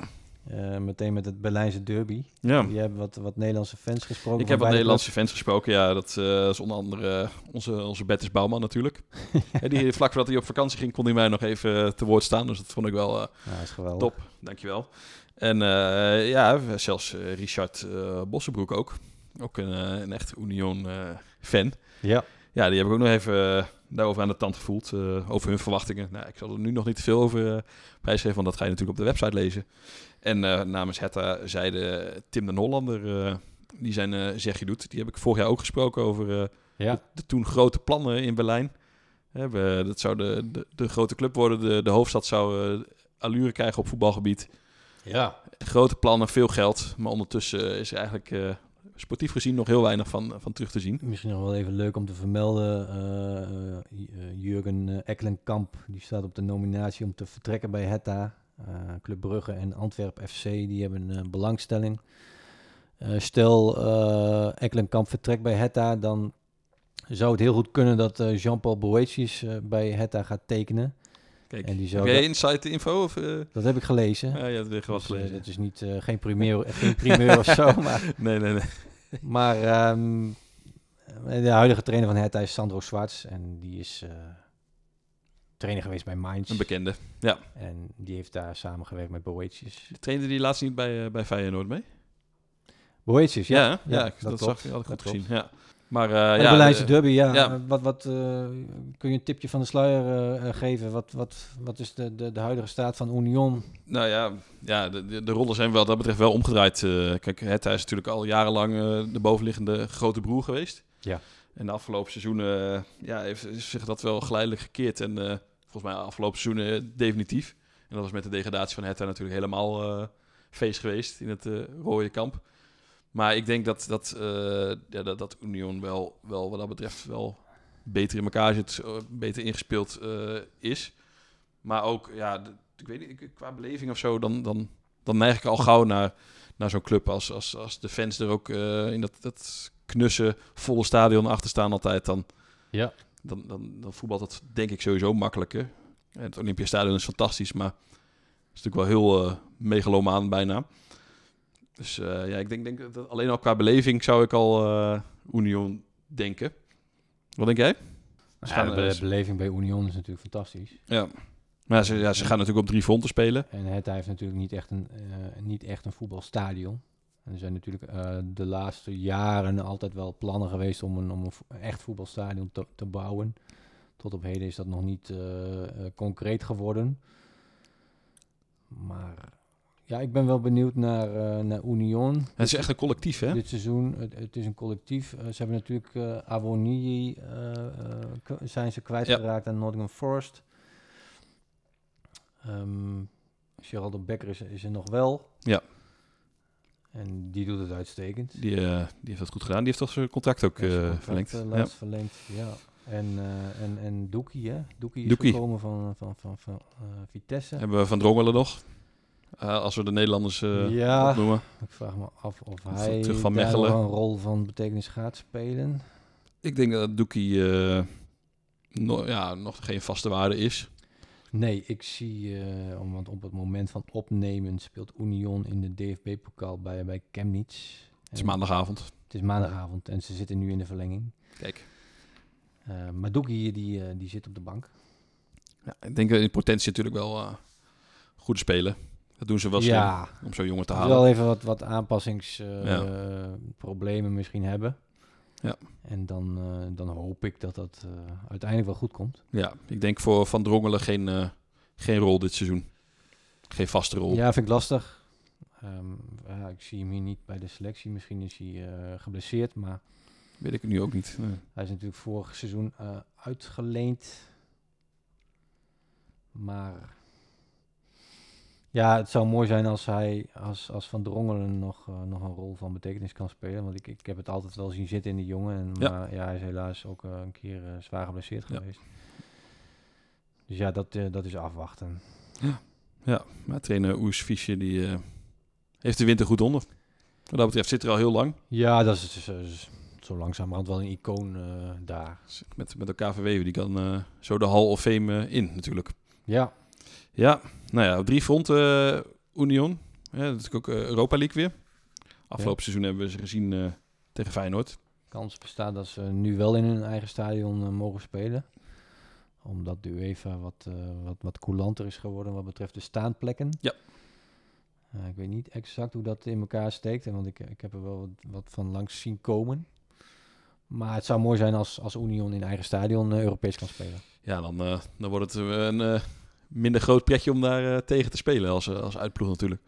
Eh, meteen met het Berlijnse derby. ja. Je hebt wat, wat Nederlandse fans gesproken. Ik heb wat Nederlandse fans gesproken. Ja, dat eh, is onder andere eh, onze, onze Bertus Bouwman natuurlijk. Ja, die, vlak voordat hij op vakantie ging, kon hij mij nog even te woord staan. Dus dat vond ik wel clubs. Ja, is geweldig. top. Dankjewel. En ja, zelfs Richard Bossenbroek ook. Ook een, een echt Union-fan. Ja. ja, die heb ik ook nog even daarover aan de tand gevoeld. over hun verwachtingen. Nou, ik zal er nu nog niet te veel over prijsgeven, want dat ga je natuurlijk op de website lezen. En eh, namens Hetta zeide Tim de Hollander, eh, die zijn eh zegje doet. Die heb ik vorig jaar ook gesproken over Ja. de toen grote plannen in Berlijn. We, dat zou de, de, de grote club worden. De, de hoofdstad zou allure krijgen op voetbalgebied. Ja. Grote plannen, veel geld. Maar ondertussen is er eigenlijk sportief gezien nog heel weinig van, van terug te zien. Misschien nog wel even leuk om te vermelden. Jurgen Ekkelenkamp, die staat op de nominatie om te vertrekken bij Hetta. Eh, Club Brugge en Antwerp FC, die hebben een belangstelling. Eh, stel eh Ekkelenkamp vertrekt bij Hetta, dan zou het heel goed kunnen dat eh, Jean-Paul Boetius eh, bij Hetta gaat tekenen. Kijk, En die heb zou jij dat- insight info? Of, eh? Dat heb ik gelezen. Ja, je hebt weer wat Dus, eh, dat is niet, eh, geen, primeur, geen primeur of zo, maar... Nee, nee, nee. Maar ehm, de huidige trainer van Hertha is Sandro Schwarz. En die is eh, trainer geweest bij Mainz. Een bekende. En die heeft daar samengewerkt met Boetius. Trainde die laatst niet bij, eh, bij Feyenoord mee? Boetius, Ja, ja. ja, ja, dat, zag ik, had ik goed gezien. Ja. Maar Maar ja, de Berlijnse de- derby, ja. ja. eh, Wat, wat, kun je een tipje van de sluier geven? Wat, wat, wat is de, de, de huidige staat van Union? Nou ja, ja de, de, rollen zijn wat dat betreft wel omgedraaid. kijk, Hertha is natuurlijk al jarenlang de bovenliggende grote broer geweest. Ja. En de afgelopen seizoenen ja, heeft zich dat wel geleidelijk gekeerd. En volgens mij afgelopen seizoenen eh, definitief. En dat was met de degradatie van Hertha natuurlijk helemaal eh, feest geweest in het eh, rode kamp. Maar ik denk dat, dat, ja, dat, dat Union wel, wel wat dat betreft wel beter in elkaar zit, beter ingespeeld is. Maar ook, ja, ik weet niet, qua beleving of zo, dan, dan, dan neig ik al gauw naar, naar zo'n club als, als, als de fans er ook in dat, dat knusse, volle stadion achter staan altijd. Dan, Ja. Dan, dan, dan voetbalt het denk ik sowieso makkelijker. En het Olympiastadion is fantastisch, maar het is natuurlijk wel heel eh megalomaan bijna. Dus eh, ja, ik denk, denk dat alleen al qua beleving zou ik al eh, Union denken. Wat denk jij? Ze Ja, de beleving bij Union is natuurlijk fantastisch. ja. Maar ze, ja, ze gaan natuurlijk op drie fronten spelen. En het heeft natuurlijk niet echt een, eh, niet echt een voetbalstadion. En er zijn natuurlijk eh, de laatste jaren altijd wel plannen geweest om een, om een echt voetbalstadion te, te bouwen. Tot op heden is dat nog niet eh, eh, concreet geworden. Maar ja, ik ben wel benieuwd naar, eh, naar Union. Het is echt een collectief, hè? Dit seizoen, het, het is een collectief. Ze hebben natuurlijk k- zijn ze kwijtgeraakt aan Nottingham Forest. Ehm Geraldo Becker is, is er nog wel. Ja. En die doet het uitstekend. Die, eh, die heeft dat goed gedaan. Die heeft toch zijn contract ook zijn eh, contract, verlengd. eh, Ja. verlengd, ja. En, en, en Doekie, hè? Doekie is Doekie. gekomen van, van, van, van Vitesse. Hebben we Van Drongelen nog? Als we de Nederlanders Ja. opnoemen. Ik vraag me af of hij terug van daar een rol van betekenis gaat spelen. Ik denk dat Doekie no- ja, nog geen vaste waarde is. Nee, ik zie, om- want op het moment van opnemen speelt Union in de DFB-pokaal bij, bij Chemnitz. Het is maandagavond. Het is maandagavond en ze zitten nu in de verlenging. Kijk. Eh maar Doekie, die, eh, die zit op de bank. Ja, ik denk dat in potentie natuurlijk wel eh goede spelen. Dat doen ze wel ja, om zo'n jongen te ze halen. zal even wat, wat aanpassingsproblemen Ja. misschien hebben. Ja. En dan, eh, dan hoop ik dat dat eh, uiteindelijk wel goed komt. Ja, ik denk voor Van Drongelen geen, eh, geen rol dit seizoen. Geen vaste rol. Ja, vind ik lastig. Ehm, ja, ik zie hem hier niet bij de selectie. Misschien is hij geblesseerd, maar Weet ik nu ook niet. Nee. Hij is natuurlijk vorig seizoen uitgeleend. Maar ja, het zou mooi zijn als hij als, als Van Drongelen nog, eh, nog een rol van betekenis kan spelen. Want ik, ik heb het altijd wel zien zitten in die jongen. En, Ja. Maar ja, hij is helaas ook eh, een keer eh, zwaar geblesseerd Ja. geweest. Dus ja, dat, eh, dat is afwachten. Ja, maar trainer Oes Fischer die eh, heeft de winter goed onder. Wat dat betreft zit er al heel lang. Ja, dat is, dus, eh, zo langzamerhand wel een icoon eh, daar. Met, met elkaar verweven. Die kan eh, zo de Hall of Fame eh, in natuurlijk. Ja, Ja, nou ja, op drie fronten eh, Union. Ja, dat is ook eh, Europa League weer. Afgelopen seizoen hebben we ze gezien eh, tegen Feyenoord. kans bestaat dat ze nu wel in hun eigen stadion mogen spelen. Omdat de UEFA wat, eh, wat, wat coulanter is geworden wat betreft de staanplekken. Ja. Ik weet niet exact hoe dat in elkaar steekt, want ik, ik heb er wel wat, wat van langs zien komen. Maar het zou mooi zijn als, als Union in eigen stadion Europees kan spelen. Ja, dan, dan wordt het een minder groot pretje om daar eh, tegen te spelen als, eh, als uitploeg natuurlijk.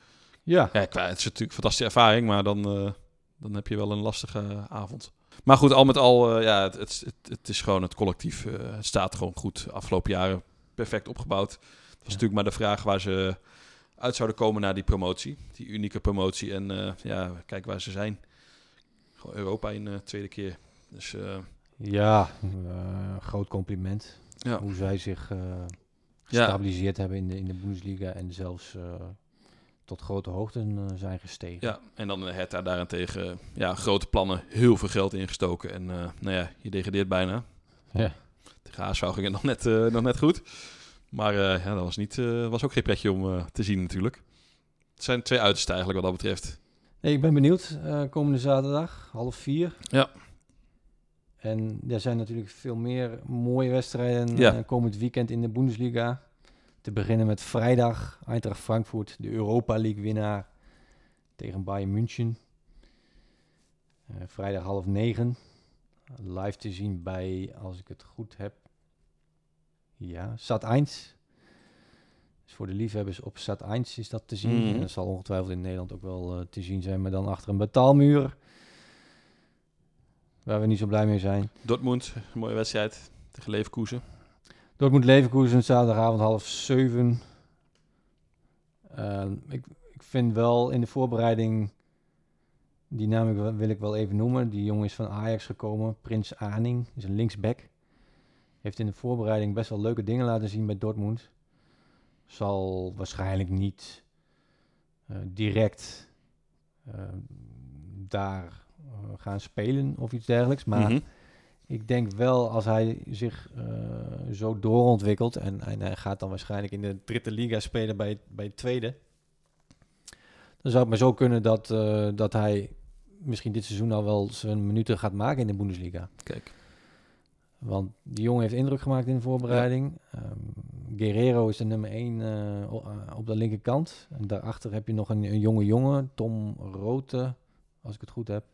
Ja. Ja, het is natuurlijk een fantastische ervaring, maar dan, eh, dan heb je wel een lastige avond. Maar goed, al met al, ja, het, het, het, het is gewoon het collectief. het staat gewoon goed. Afgelopen jaren perfect opgebouwd. Het was natuurlijk maar de vraag waar ze uit zouden komen na die promotie. Die unieke promotie. En ja, kijk waar ze zijn. Gewoon Europa in de tweede keer. Dus eh, Ja, groot compliment. ja. Hoe zij zich Ja. gestabiliseerd hebben in de, in de Bundesliga en zelfs eh, tot grote hoogten eh, zijn gestegen. ja, en dan Hertha daarentegen. Ja, grote plannen, heel veel geld ingestoken. En eh, nou ja, je degradeert bijna. Ja. Tegen HSV ging het nog net, nog net goed. Maar ja, dat was, niet, was ook geen pretje om te zien natuurlijk. Het zijn twee uitersten eigenlijk wat dat betreft. Ik ben benieuwd. komende zaterdag, half vier. Ja. En er zijn natuurlijk veel meer mooie wedstrijden Ja. eh, komend weekend in de Bundesliga. Te beginnen met vrijdag, Eintracht Frankfurt, de Europa League winnaar tegen Bayern München. Eh, vrijdag half negen. Live te zien bij, als ik het goed heb, ja, Sat 1. Dus voor de liefhebbers op Sat 1 is dat te zien. Mhm. En dat zal ongetwijfeld in Nederland ook wel eh, te zien zijn, maar dan achter een betaalmuur. Waar we niet zo blij mee zijn. Dortmund, een mooie wedstrijd tegen Leverkusen. Dortmund Leverkusen, zaterdagavond half zeven. Ehm, ik, ik vind wel in de voorbereiding, die naam wil ik wel even noemen. Die jongen is van Ajax gekomen, Prins Aning, is een linksback. Heeft in de voorbereiding best wel leuke dingen laten zien bij Dortmund. Zal waarschijnlijk niet eh, direct eh, daar gaan spelen of iets dergelijks. Maar Mhm. ik denk wel als hij zich eh, zo doorontwikkelt en, en hij gaat dan waarschijnlijk in de dritte liga spelen bij, bij het tweede. Dan zou het maar zo kunnen dat, eh, dat hij misschien dit seizoen al wel zijn minuten gaat maken in de Bundesliga. Kijk. Want die jongen heeft indruk gemaakt in de voorbereiding. Ehm, Guerrero is de nummer 1 op de linkerkant. En daarachter heb je nog een, een jonge jongen, Tom Rote, als ik het goed heb.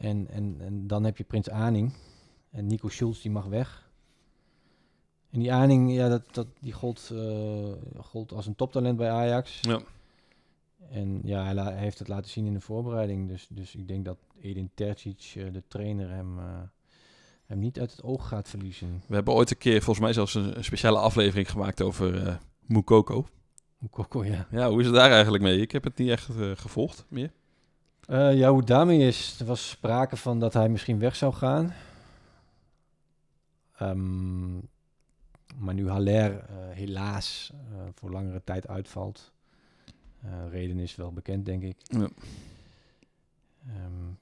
En, en, en dan heb je Prins Aning. En Nico Schulz die mag weg. En die Aning, ja, dat, dat, die gold, uh, gold als een toptalent bij Ajax. Ja. En ja, hij, heeft het laten zien in de voorbereiding. Dus, dus ik denk dat Edin Terzic, uh, de trainer, hem, uh, hem niet uit het oog gaat verliezen. We hebben ooit een keer, volgens mij zelfs een, een speciale aflevering gemaakt over Mukoko. Mukoko, ja. Ja, hoe is het daar eigenlijk mee? Ik heb het niet echt gevolgd meer. Uh, ja, hoe daarmee is, er was sprake van dat hij misschien weg zou gaan. Um, maar nu Haller uh, helaas uh, voor langere tijd uitvalt. reden is wel bekend, denk ik. Ja, um,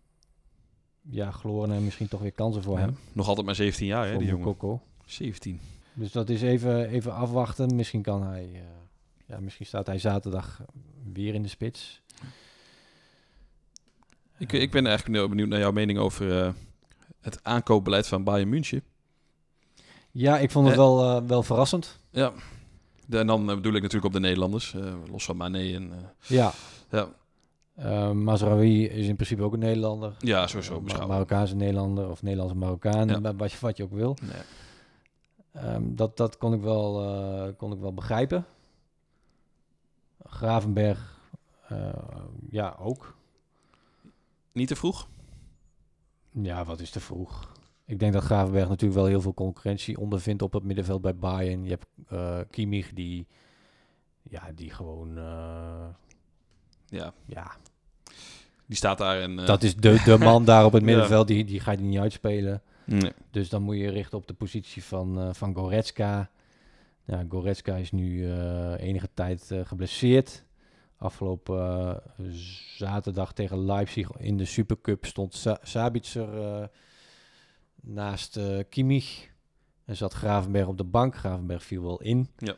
ja Gloren misschien toch weer kansen voor ja. hem. Nog altijd maar 17 jaar, hè, die jongen. Mokoko. 17. Dus dat is even, even afwachten. Misschien kan hij... Ja, misschien staat hij zaterdag weer in de spits. Ik, ik ben eigenlijk benieuwd naar jouw mening over uh, het aankoopbeleid van Bayern München. Ja, ik vond het Eh. wel, uh, wel verrassend. Ja, en dan bedoel ik natuurlijk op de Nederlanders, los van Mané en... ja. ja. Uh, Mazraoui is in principe ook een Nederlander. Ja, sowieso. Beschouwen. Marokkaanse Nederlander of Nederlandse Marokkaan, Ja. wat, je, wat je ook wil. Nee. Um, dat dat kon, ik wel, uh, kon ik wel begrijpen. Gravenberg, uh, ja, ook. Niet te vroeg? Ja, wat is te vroeg? Ik denk dat Gravenberg natuurlijk wel heel veel concurrentie ondervindt op het middenveld bij Bayern. Je hebt uh, Kimmich die, ja, die gewoon, uh, ja. ja. Die staat daar en... Uh... Dat is de, de man daar op het middenveld, die, die ga je niet uitspelen. Nee. Dus dan moet je richten op de positie van, van Goretzka. Ja, Goretzka is nu enige tijd geblesseerd. Afgelopen zaterdag tegen Leipzig in de Supercup stond Sa Sabitzer naast Kimmich. En zat Gravenberg op de bank. Gravenberg viel wel in. Ja.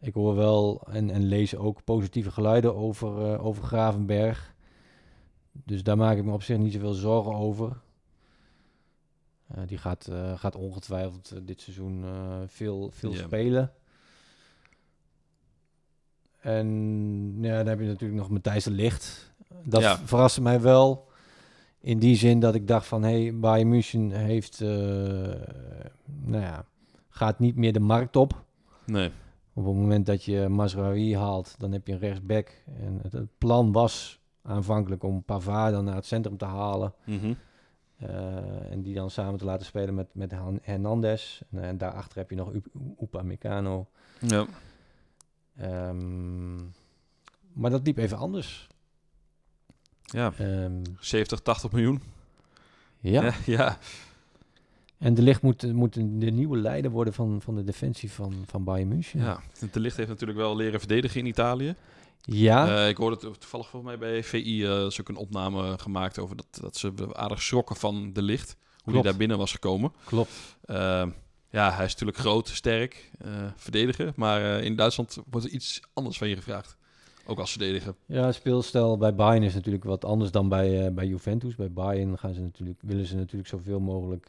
Ik hoor wel en, en lees ook positieve geluiden over, over Gravenberg. Dus daar maak ik me op zich niet zoveel zorgen over. Uh, die gaat, uh, gaat ongetwijfeld uh, dit seizoen uh, veel, veel Ja. spelen. En ja, dan heb je natuurlijk nog Matthijs de Licht. Dat Ja. verraste mij wel. In die zin dat ik dacht van... hé, hey, Bayern München heeft... eh, nou ja, gaat niet meer de markt op. Nee. Op het moment dat je Mazraoui haalt... dan heb je een rechtsback. En het, het plan was aanvankelijk om Pavard dan naar het centrum te halen... Mm -hmm. Uh, en die dan samen te laten spelen met, met Hernandez. En, en daarachter heb je nog Upamecano. Ja. Um, maar dat liep even anders. Ja. Um, 70, 80 miljoen. Ja. ja. ja. En de licht moet, moet de nieuwe leider worden van, van de defensie van, van Bayern München. Ja, de licht heeft natuurlijk wel leren verdedigen in Italië. Ja. Uh, ik hoorde het toevallig volgens mij bij VI uh, is ook een opname gemaakt over dat, dat ze aardig schrokken van de licht. Hoe hij daar binnen was gekomen. Klopt. Uh, ja, hij is natuurlijk groot, sterk, uh, verdedigen. Maar uh, in Duitsland wordt er iets anders van je gevraagd. Ook als verdediger. Ja, speelstijl bij Bayern is natuurlijk wat anders dan bij, uh, bij Juventus. Bij Bayern gaan ze natuurlijk, willen ze natuurlijk zoveel mogelijk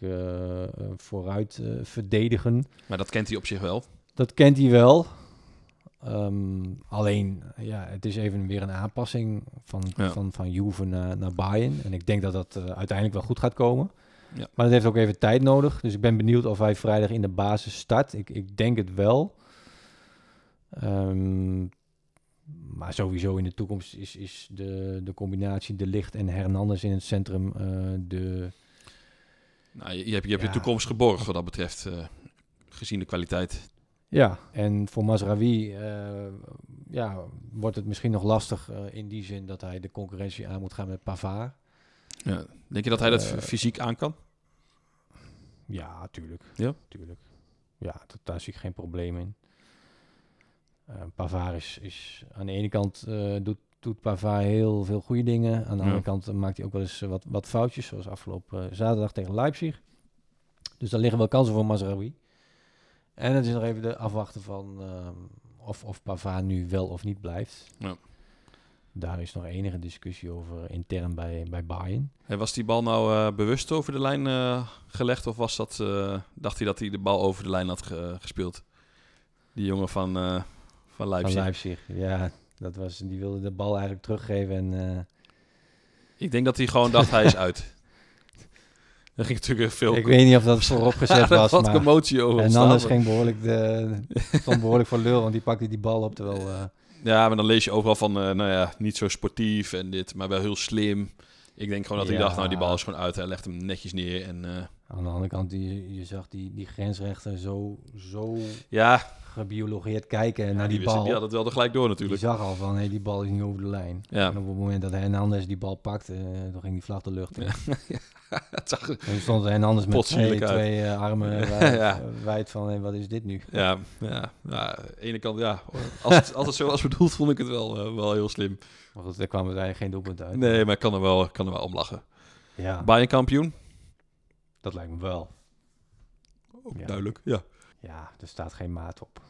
vooruit verdedigen. Maar dat kent hij op zich wel. Dat kent hij wel. Um, alleen, ja, het is even weer een aanpassing van, Ja. van, van Juve naar, naar Bayern. En ik denk dat dat uiteindelijk wel goed gaat komen. Ja. Maar het heeft ook even tijd nodig. Dus ik ben benieuwd of hij vrijdag in de basis start. Ik, ik denk het wel. Um, maar sowieso in de toekomst is, is de, de combinatie De Licht en Hernandez in het centrum uh, de... Nou, je, je hebt je, hebt Ja. je toekomst geborgd wat dat betreft, uh, gezien de kwaliteit. Ja, en voor Mazraoui uh, ja, wordt het misschien nog lastig in die zin dat hij de concurrentie aan moet gaan met Pavard. Ja. Denk je dat hij dat Eh, fysiek aan kan? Ja, tuurlijk. Ja? Tuurlijk. Ja, dat, daar zie ik geen probleem in. Uh, Pavard is, is aan de ene kant uh, doet, doet Pavard heel veel goede dingen. Aan de Ja. andere kant uh, maakt hij ook wel eens wat, wat foutjes, zoals afgelopen zaterdag tegen Leipzig. Dus daar liggen wel kansen voor Mazraoui. En het is nog even de afwachten van um, of, of Pavard nu wel of niet blijft. Ja. Daar is nog enige discussie over intern bij, bij Bayern. En was die bal nou eh, bewust over de lijn eh, gelegd? Of was dat, eh, dacht hij dat hij de bal over de lijn had ge- gespeeld? Die jongen van, van Leipzig. Van Leipzig. Ja, dat was, die wilde de bal eigenlijk teruggeven. En, Ik denk dat hij gewoon dacht, hij is uit. Er ging natuurlijk veel... ik weet niet of dat vooropgezet was. wat maar commotie over en anders ging behoorlijk, de, stond behoorlijk voor lul, want die pakte die bal op terwijl... Ja, maar dan lees je overal van, eh, nou ja, niet zo sportief en dit, maar wel heel slim. Ik denk gewoon dat hij Ja. dacht, nou die bal is gewoon uit. Hij legt hem netjes neer en... eh, aan de andere kant, die, je zag die, die grensrechter zo, zo ja, gebiologeerd kijken naar die, die wist, bal. die had het wel gelijk door natuurlijk. zag al van, hé, die bal is niet over de lijn. Ja. En op het moment dat Hernandez die bal pakte, eh, toen ging die vlag de lucht in. Het zag En toen stond Hernandez met twee, twee eh, armen wijd, Ja. wijd van, wat is dit nu? ja, ja, ja, aan de ene kant, ja. Als het altijd zo was bedoeld, vond ik het wel, wel heel slim. Maar goed, er kwam uiteindelijk geen doelpunt uit. Nee, maar ik kan er wel, kan er wel om lachen. Ja, Bayern kampioen? dat lijkt me wel. Ook Ja. duidelijk, ja. Ja, er staat geen maat op.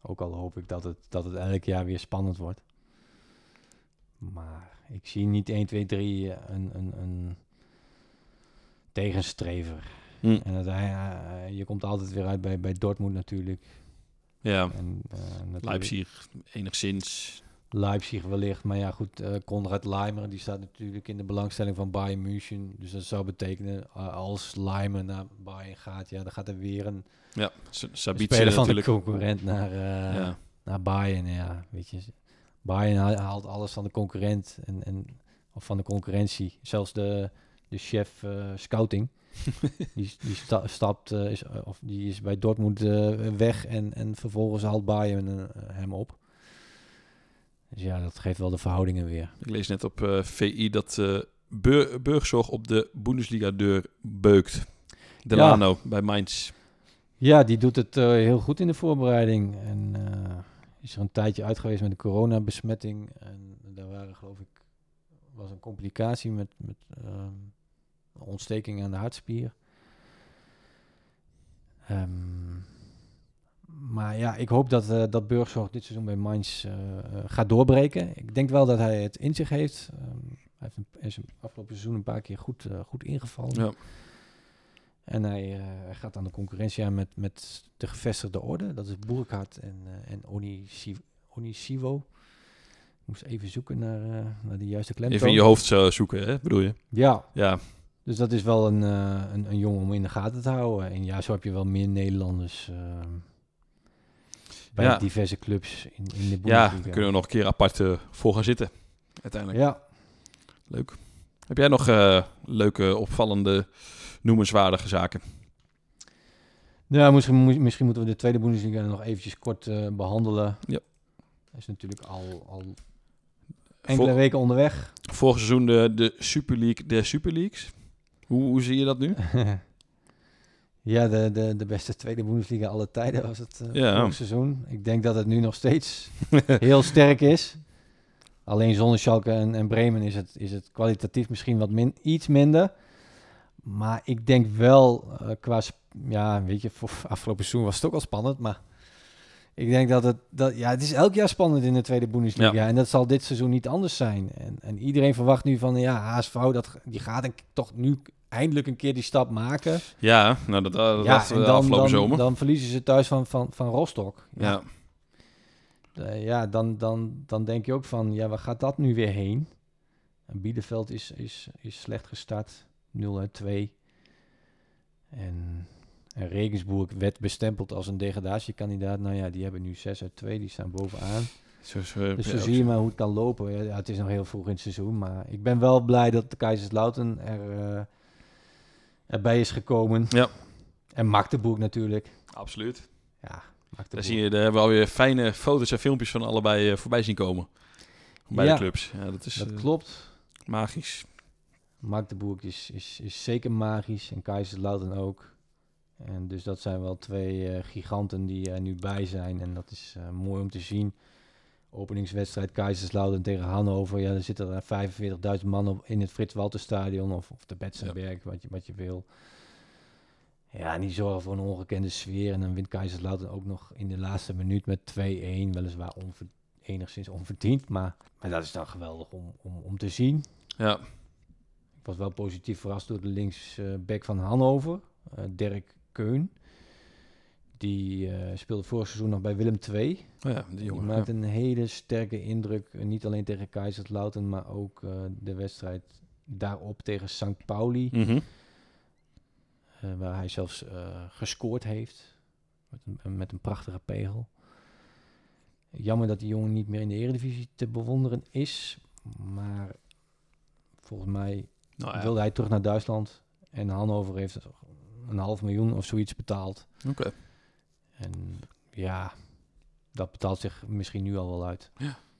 Ook al hoop ik dat het, dat het elk jaar weer spannend wordt. Maar ik zie niet 1, 2, 3 een, een, een tegenstrever. Hm. En dat hij, eh, je komt altijd weer uit bij, bij Dortmund natuurlijk. Ja, En, eh, natuurlijk Leipzig enigszins. Leipzig wellicht. Maar ja, goed, eh Konrad Leimer, die staat natuurlijk in de belangstelling van Bayern München. Dus dat zou betekenen, eh, als Leimer naar Bayern gaat, ja, dan gaat er weer een Ja, Sabitzer speler van natuurlijk. de concurrent naar, eh, ja. naar Bayern. Ja, weet je, Bayern ha- haalt alles van de concurrent en, en of van de concurrentie. Zelfs de, de chef scouting, die, die sta- stapt, is, of die is bij Dortmund weg en, en vervolgens haalt Bayern hem op. Dus ja, dat geeft wel de verhoudingen weer. Ik lees net op eh, VI dat Bur Burgzorg op de Bundesliga-deur beukt. Delano bij Mainz. Ja, die doet het eh, heel goed in de voorbereiding. En is er een tijdje uit geweest met een coronabesmetting. En daar waren, geloof ik, was een complicatie met, met ehm, ontsteking aan de hartspier. Ehm, maar ja, ik hoop dat, eh dat Burgzorg dit seizoen bij Mainz eh, eh, gaat doorbreken. Ik denk wel dat hij het in zich heeft. Ehm, hij heeft een, hij is een afgelopen seizoen een paar keer goed, goed ingevallen. Ja. En hij, gaat aan de concurrentie aan met, met de gevestigde orde. Dat is Burkhardt en, en Onisi- Onisivo. Ik moest even zoeken naar, eh, naar de juiste klemtoon. Even in je hoofd zo zoeken, hè, bedoel je? Ja, Ja, dus dat is wel een, een, een jongen om in de gaten te houden. En ja, zo heb je wel meer Nederlanders eh, bij Ja. diverse clubs in, in de ja Bundesliga. daar kunnen we nog een keer apart eh, voor gaan zitten. Uiteindelijk. Ja, Leuk. Heb jij nog eh, leuke, opvallende, noemenswaardige zaken? ja misschien, misschien moeten we de tweede Bundesliga nog eventjes kort eh, behandelen. Ja. Dat is natuurlijk al, al enkele Vor- weken onderweg. vorig seizoen de, de Super League der Super Leagues. Hoe, hoe zie je dat nu? ja, de, de, de beste tweede Bundesliga alle tijden was het eh Ja. seizoen. Ik denk dat het nu nog steeds heel sterk is. Alleen zonder Schalke en, en Bremen is het, is het kwalitatief misschien wat min, iets minder. Maar ik denk wel eh, qua... Ja, weet je, voor afgelopen seizoen was het ook al spannend, maar... Ik denk dat het... Dat, ja, het is elk jaar spannend in de tweede Bundesliga. Ja. En dat zal dit seizoen niet anders zijn. En, en iedereen verwacht nu van... Ja, HSV, dat, die gaat toch nu eindelijk een keer die stap maken. Ja, nou dat, dat ja, en we dan, afgelopen dan, zomer. dan verliezen ze thuis van, van, van Rostock. ja. Eh, ja, dan, dan, dan denk je ook van, ja, waar gaat dat nu weer heen? En Bielefeld is, is, is slecht gestart, 0 uit 2. En, en Regensburg werd bestempeld als een degradatiekandidaat. Nou ja, die hebben nu 6 uit 2, die staan bovenaan. Zo, zo, Dus ja, zo zie je maar hoe het kan lopen. Ja, ja, het is nog heel vroeg in het seizoen, maar ik ben wel blij dat de Kaiserslautern er, eh, erbij is gekomen. Ja. En Magdeburg natuurlijk. Absoluut. Ja, Daar, Magdeburg. zie je, daar hebben we alweer fijne foto's en filmpjes van allebei eh, voorbij zien komen. Bij Ja. de clubs. Ja, dat is Dat eh, klopt. magisch. Magdeburg is, is, is zeker magisch en Kaiserslautern ook. En dus dat zijn wel twee eh, giganten die er nu bij zijn. En dat is mooi om te zien. Openingswedstrijd Kaiserslautern tegen Hannover. Ja, er zitten er 45.000 man op in het Frits Walter Stadion of, of de Betzenberg, wat, je, wat je wil. Ja, die zorgen voor een ongekende sfeer. En dan wint Kaiserslautern ook nog in de laatste minuut met 2-1. Weliswaar onver, enigszins onverdiend. Maar, maar dat is dan geweldig om, om, om te zien. Ja, Ik was wel positief verrast door de linksback van Hannover, eh, Dirk Keun. Die eh, speelde vorig seizoen nog bij Willem II. oh ja die Die jongen. maakt een hele sterke indruk. eh, Niet alleen tegen Kaiserslautern, maar ook eh, de wedstrijd daarop tegen St. Pauli. Mhm. waar hij zelfs gescoord heeft. Met een, met een prachtige pegel. Jammer dat die jongen niet meer in de eredivisie te bewonderen is. Maar volgens mij Nou ja, wilde hij terug naar Duitsland. En Hannover heeft een half miljoen of zoiets betaald. oké. En ja, dat betaalt zich misschien nu al wel uit.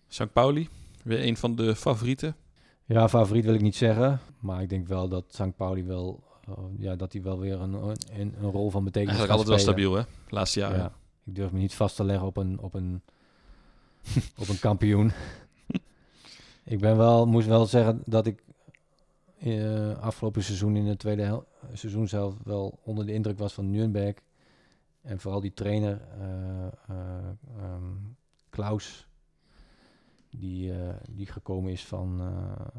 St. Pauli, weer een van de favorieten. Ja, favoriet wil ik niet zeggen. Maar ik denk wel dat St. Pauli wel, eh, ja, dat hij wel weer een, een, een rol van betekenis Eigenlijk altijd wel stabiel, hè? Laatste jaren. Ja. Ik durf me niet vast te leggen op een, op een, op een kampioen. ik ben wel, moest wel zeggen dat ik eh, afgelopen seizoen in het tweede seizoen zelf wel onder de indruk was van Nürnberg. En vooral die trainer eh, eh, ehm, Klaus, die, eh, die gekomen is van,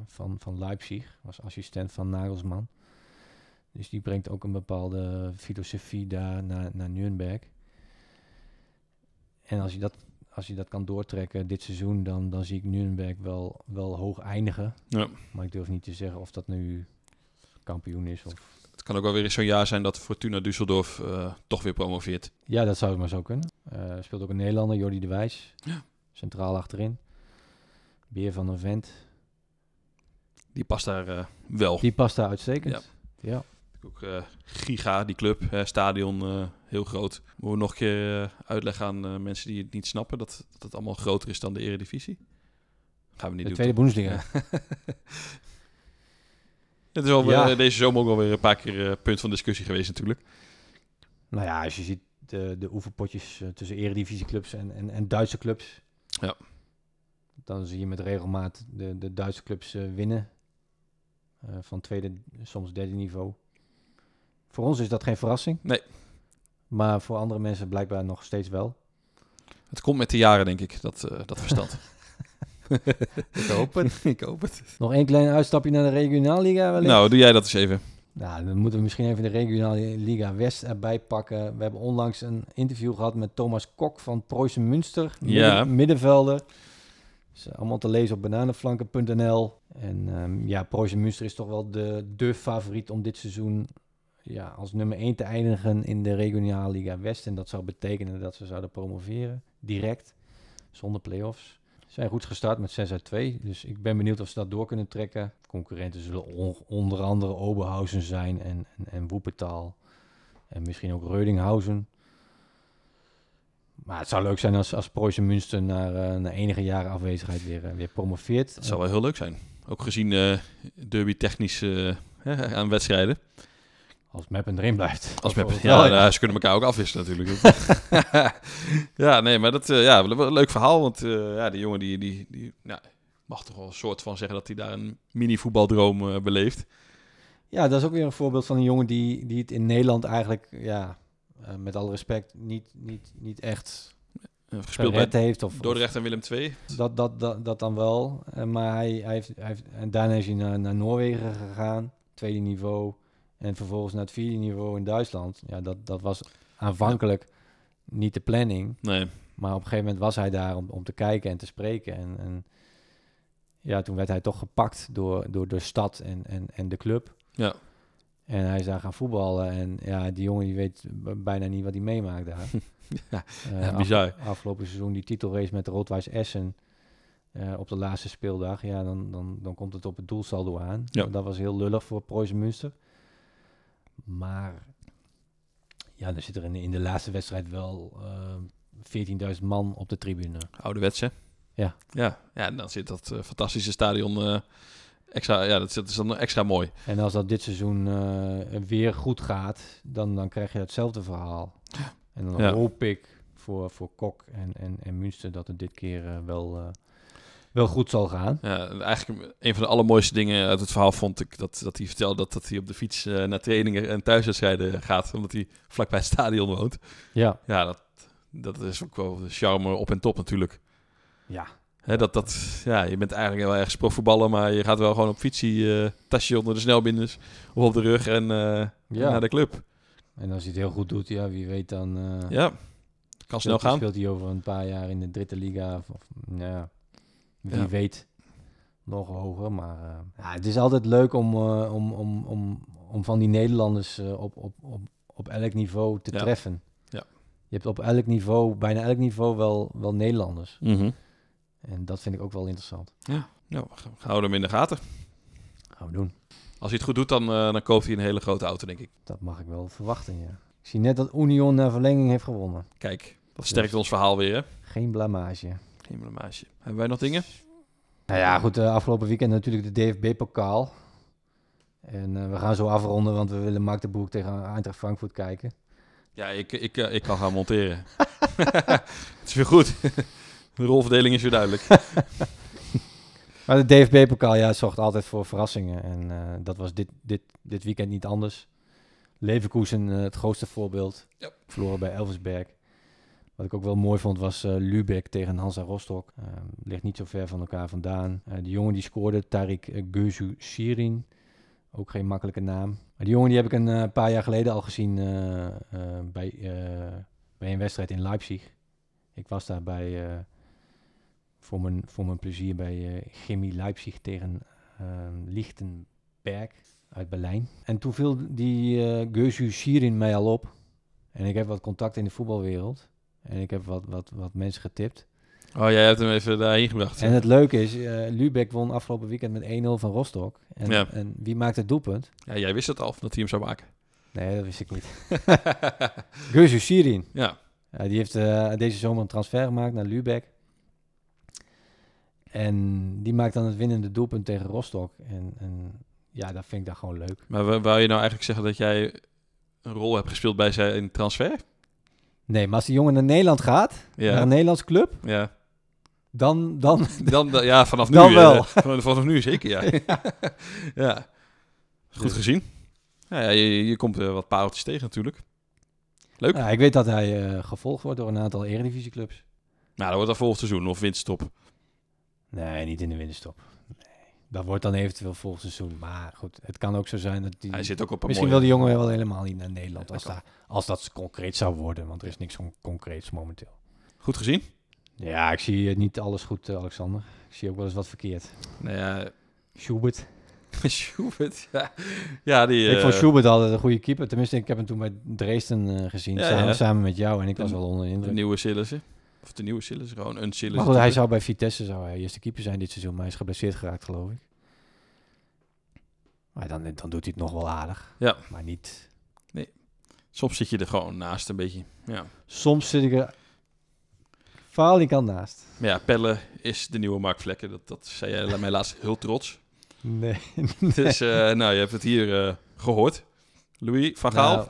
van, van Leipzig, was assistent van Nagelsman. Dus die brengt ook een bepaalde filosofie daar naar, naar Nürnberg. En als je dat, als je dat kan doortrekken dit seizoen, dan, dan zie ik Nürnberg wel, wel hoog eindigen. Ja. Maar ik durf niet te zeggen of dat nu kampioen is. Of... Het kan ook wel weer eens zo'n jaar zijn dat Fortuna Düsseldorf eh, toch weer promoveert. Ja, dat zou maar zo kunnen. Eh speelt ook een Nederlander, Jordi de Wijs. Ja. Centraal achterin. Beer van een vent. Die past daar eh, wel. Die past daar uitstekend. Ja. Ook eh, Giga, die club, hè, stadion, heel groot. Moeten we nog een keer uitleggen aan mensen die het niet snappen dat, dat het allemaal groter is dan de Eredivisie? Gaan we niet De doen. tweede Bundesliga. Het is al Ja. eh, deze zomer ook alweer een paar keer eh, punt van discussie geweest natuurlijk. Nou ja, als je ziet de, de oefenpotjes eh, tussen eredivisieclubs en, en, en Duitse clubs. Ja. Dan zie je met regelmaat de, de Duitse clubs winnen. Van tweede, soms derde niveau. Voor ons is dat geen verrassing. Nee. Maar voor andere mensen blijkbaar nog steeds wel. Het komt met de jaren, denk ik, dat, eh, dat verstand. Ik hoop het. ik hoop het. nog één klein uitstapje naar de regionaalliga wellicht. Nou, doe jij dat eens even. Nou, dan moeten we misschien even de regionale Liga West erbij pakken. We hebben onlangs een interview gehad met Thomas Kok van Preußen Münster. Ja. midden- middenvelder. Is allemaal te lezen op bananenflanken.nl. En ehm, ja, Preußen Münster is toch wel de, de favoriet om dit seizoen ja, als nummer 1 te eindigen in de regionale Liga West. En dat zou betekenen dat ze zouden promoveren, direct, zonder play-offs. Zijn goed gestart met 6 uit 2. Dus ik ben benieuwd of ze dat door kunnen trekken. Concurrenten zullen on- onder andere Oberhausen zijn en, en, en Woepetaal. En misschien ook Reudinghausen. Maar het zou leuk zijn als, als Preußen Münster na, eh, na enige jaren afwezigheid weer, eh, weer promoveert. Dat zou wel heel leuk zijn. Ook gezien eh, derby technisch aan wedstrijden. Als Meppen erin blijft. Als of ja, nou, ze kunnen elkaar ook afwisselen natuurlijk. ja, nee, maar dat eh, ja, wel een leuk verhaal. Want eh, ja, die jongen die, die, die nou, mag toch wel een soort van zeggen dat hij daar een mini-voetbaldroom eh, beleeft. Ja, dat is ook weer een voorbeeld van een jongen die, die het in Nederland eigenlijk, ja, eh, met alle respect, niet, niet, niet echt Eh, gespeeld bij heeft. Of, Dordrecht en Willem II. dat, dat, dat, dat dan wel. Maar hij, hij, heeft, hij heeft, en daarna is hij naar, naar Noorwegen gegaan, tweede niveau. En vervolgens naar het vierde niveau in Duitsland. Ja, dat, dat was aanvankelijk niet de planning. Nee, Maar op een gegeven moment was hij daar om, om te kijken en te spreken. En, en ja, toen werd hij toch gepakt door, door de stad en, en, en de club. Ja. En hij is daar gaan voetballen. En ja, die jongen die weet bijna niet wat hij meemaakt daar. Ja, Eh, ja, af- bizar. afgelopen seizoen die titelrace met de Rotwijs Essen. eh, op de laatste speeldag. Ja, dan, dan, dan komt het op het doelsaldo aan. Ja. Dat was heel lullig voor Preußen Münster. Maar ja, er zit er in, in de laatste wedstrijd wel eh 14.000 man op de tribune. Ouderwets, hè? Ja. Ja, ja en dan zit dat eh, fantastische stadion eh, extra... Ja, dat is, dat is dan extra mooi. En als dat dit seizoen eh, weer goed gaat, dan, dan krijg je hetzelfde verhaal. En dan Ja. hoop ik voor, voor Kok en, en, en Münster dat het dit keer wel, wel goed zal gaan. Ja, en eigenlijk een van de allermooiste dingen uit het verhaal vond ik dat, dat hij vertelde dat, dat hij op de fiets eh, naar trainingen en thuiswedstrijden gaat, omdat hij vlakbij het stadion woont. Ja, Ja, dat, dat is ook wel de charme op en top natuurlijk. Ja. Hè, dat, dat, ja, je bent eigenlijk wel ergens profvoetballer, maar je gaat wel gewoon op fietsie, eh, tasje onder de snelbinders of op de rug en eh, Ja. naar de club. En als hij het heel goed doet, ja, wie weet dan... Ja, kan snel gaan. Speelt hij over een paar jaar in de Dritte Liga. Of, of, nou ja, wie Ja. weet nog hoger. Maar eh, ja, het is altijd leuk om, eh, om, om, om, om van die Nederlanders eh, op, op, op, op elk niveau te Ja. treffen. Ja. Je hebt op elk niveau, bijna elk niveau wel, wel Nederlanders. Mhm. En dat vind ik ook wel interessant. Ja, nou, we houden hem in de gaten. Gaan we doen. Als hij het goed doet, dan, dan koopt hij een hele grote auto, denk ik. Dat mag ik wel verwachten, ja. Ik zie net dat Union naar verlenging heeft gewonnen. Kijk, dat sterkt ons verhaal weer, hè? Geen blamage. Geen blamage. Hebben wij nog dingen? Nou ja, goed, eh, afgelopen weekend natuurlijk de DFB-pokaal. En eh, we gaan zo afronden, want we willen Mark de Boek tegen Eintracht Frankfurt kijken. Ja, ik, ik, eh, ik kan gaan monteren. het is weer goed. De rolverdeling is weer duidelijk. Maar de DFB-pokaal, ja, zorgt altijd voor verrassingen. En dat was dit, dit, dit weekend niet anders. Leverkusen, het grootste voorbeeld. Ja. Verloren bij Elversberg. Wat ik ook wel mooi vond, was eh Lübeck tegen Hansa Rostock. Eh, ligt niet zo ver van elkaar vandaan. Eh die jongen die scoorde, Tarik uh, Gözu Shirin. Ook geen makkelijke naam. Maar die jongen die heb ik een eh, paar jaar geleden al gezien eh, eh, bij, eh, bij een wedstrijd in Leipzig. Ik was daar bij, eh, voor, mijn, voor mijn plezier bij eh, Chemie Leipzig tegen eh, Lichtenberg uit Berlijn. En toen viel die eh Gözu Shirin mij al op. En ik heb wat contact in de voetbalwereld. En ik heb wat, wat, wat mensen getipt. Oh, jij hebt hem even daarheen gebracht. En het leuke is, eh Lübeck won afgelopen weekend met 1-0 van Rostock. En, Ja. en wie maakt het doelpunt? Ja, jij wist het al, dat hij hem zou maken. Nee, dat wist ik niet. Gözu Shirin. ja, Ja, die heeft eh, deze zomer een transfer gemaakt naar Lübeck. En die maakt dan het winnende doelpunt tegen Rostock. En, en ja, dat vind ik dan gewoon leuk. maar wou je nou eigenlijk zeggen dat jij een rol hebt gespeeld bij zijn transfer? Nee, maar als die jongen naar Nederland gaat, Ja. naar een Nederlands club, Ja, dan, dan dan, ja vanaf nu. Dan wel. van- vanaf nu zeker, ja. ja. Goed Dus- gezien. Ja, ja, je, je komt eh, wat pareltjes tegen natuurlijk. Leuk. Ja, ik weet dat hij eh, gevolgd wordt door een aantal eredivisieclubs. Nou, dat wordt dan volgend seizoen of winterstop. Nee, niet in de winterstop. Dat wordt dan eventueel volgend seizoen. Maar goed, het kan ook zo zijn dat die... Hij zit ook op een Misschien mooie... wil die jongen wel helemaal niet naar Nederland. Ja, als, dat als dat concreet zou worden. Want er is niks on- concreets momenteel. Goed gezien? Ja, ik zie eh, niet alles goed, eh, Alexander. Ik zie ook wel eens wat verkeerd. Nou ja, Schubert. Schubert, ja. Ja, die... ik vond eh, Schubert altijd een goede keeper. Tenminste, ik heb hem toen bij Dresden gezien. Ja, samen, met jou. En ik De- was wel onder de De indruk. nieuwe Sillissen. Of de nieuwe Sillissen, gewoon een Sillissen. Maar goed, hij zou bij Vitesse zou hij eerste keeper zijn dit seizoen. Maar hij is geblesseerd geraakt, geloof ik. Maar dan, dan doet hij het nog wel aardig. Ja. Maar niet... Soms zit je er gewoon naast een beetje. Ja. Soms zit ik er faal kan naast. Maar ja, Pelle is de nieuwe Mark Vlekken. Dat, dat zei jij mij laatst heel trots. Nee. Dus eh, nou, je hebt het hier eh, gehoord. Louis van Gaal, Nou,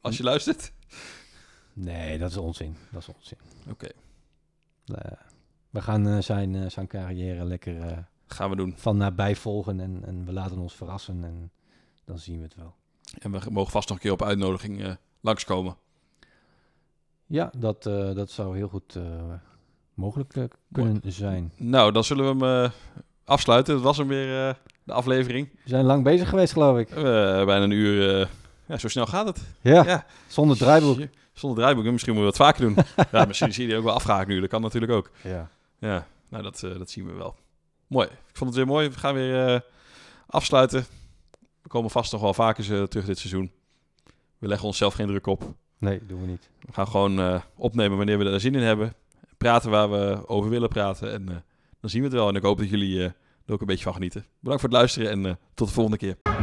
als je luistert. nee, dat is onzin. Dat is onzin. Oké, we gaan eh, zijn, eh, zijn carrière lekker eh, gaan we doen. van nabij volgen en, en we laten ons verrassen en dan zien we het wel. En we mogen vast nog een keer op uitnodiging eh, langskomen. Ja, dat, eh, dat zou heel goed eh, mogelijk eh, kunnen zijn. Nou, dan zullen we hem eh, afsluiten. Dat was hem weer, eh, de aflevering. We zijn lang bezig geweest, geloof ik. Eh, bijna een uur. eh, ja, zo snel gaat het. Ja, Ja. zonder draaiboek. Zonder draaiboek. Misschien moeten we dat vaker doen. ja, misschien zie je die ook wel afgehaakt nu. Dat kan natuurlijk ook. Ja. Ja, nou dat, eh, dat zien we wel. Mooi. Ik vond het weer mooi. We gaan weer eh, afsluiten. We komen vast nog wel vaker eh, terug dit seizoen. We leggen onszelf geen druk op. Nee, doen we niet. We gaan gewoon opnemen wanneer we er zin in hebben. Praten waar we over willen praten. En dan zien we het wel. En ik hoop dat jullie er ook een beetje van genieten. Bedankt voor het luisteren en tot de volgende keer.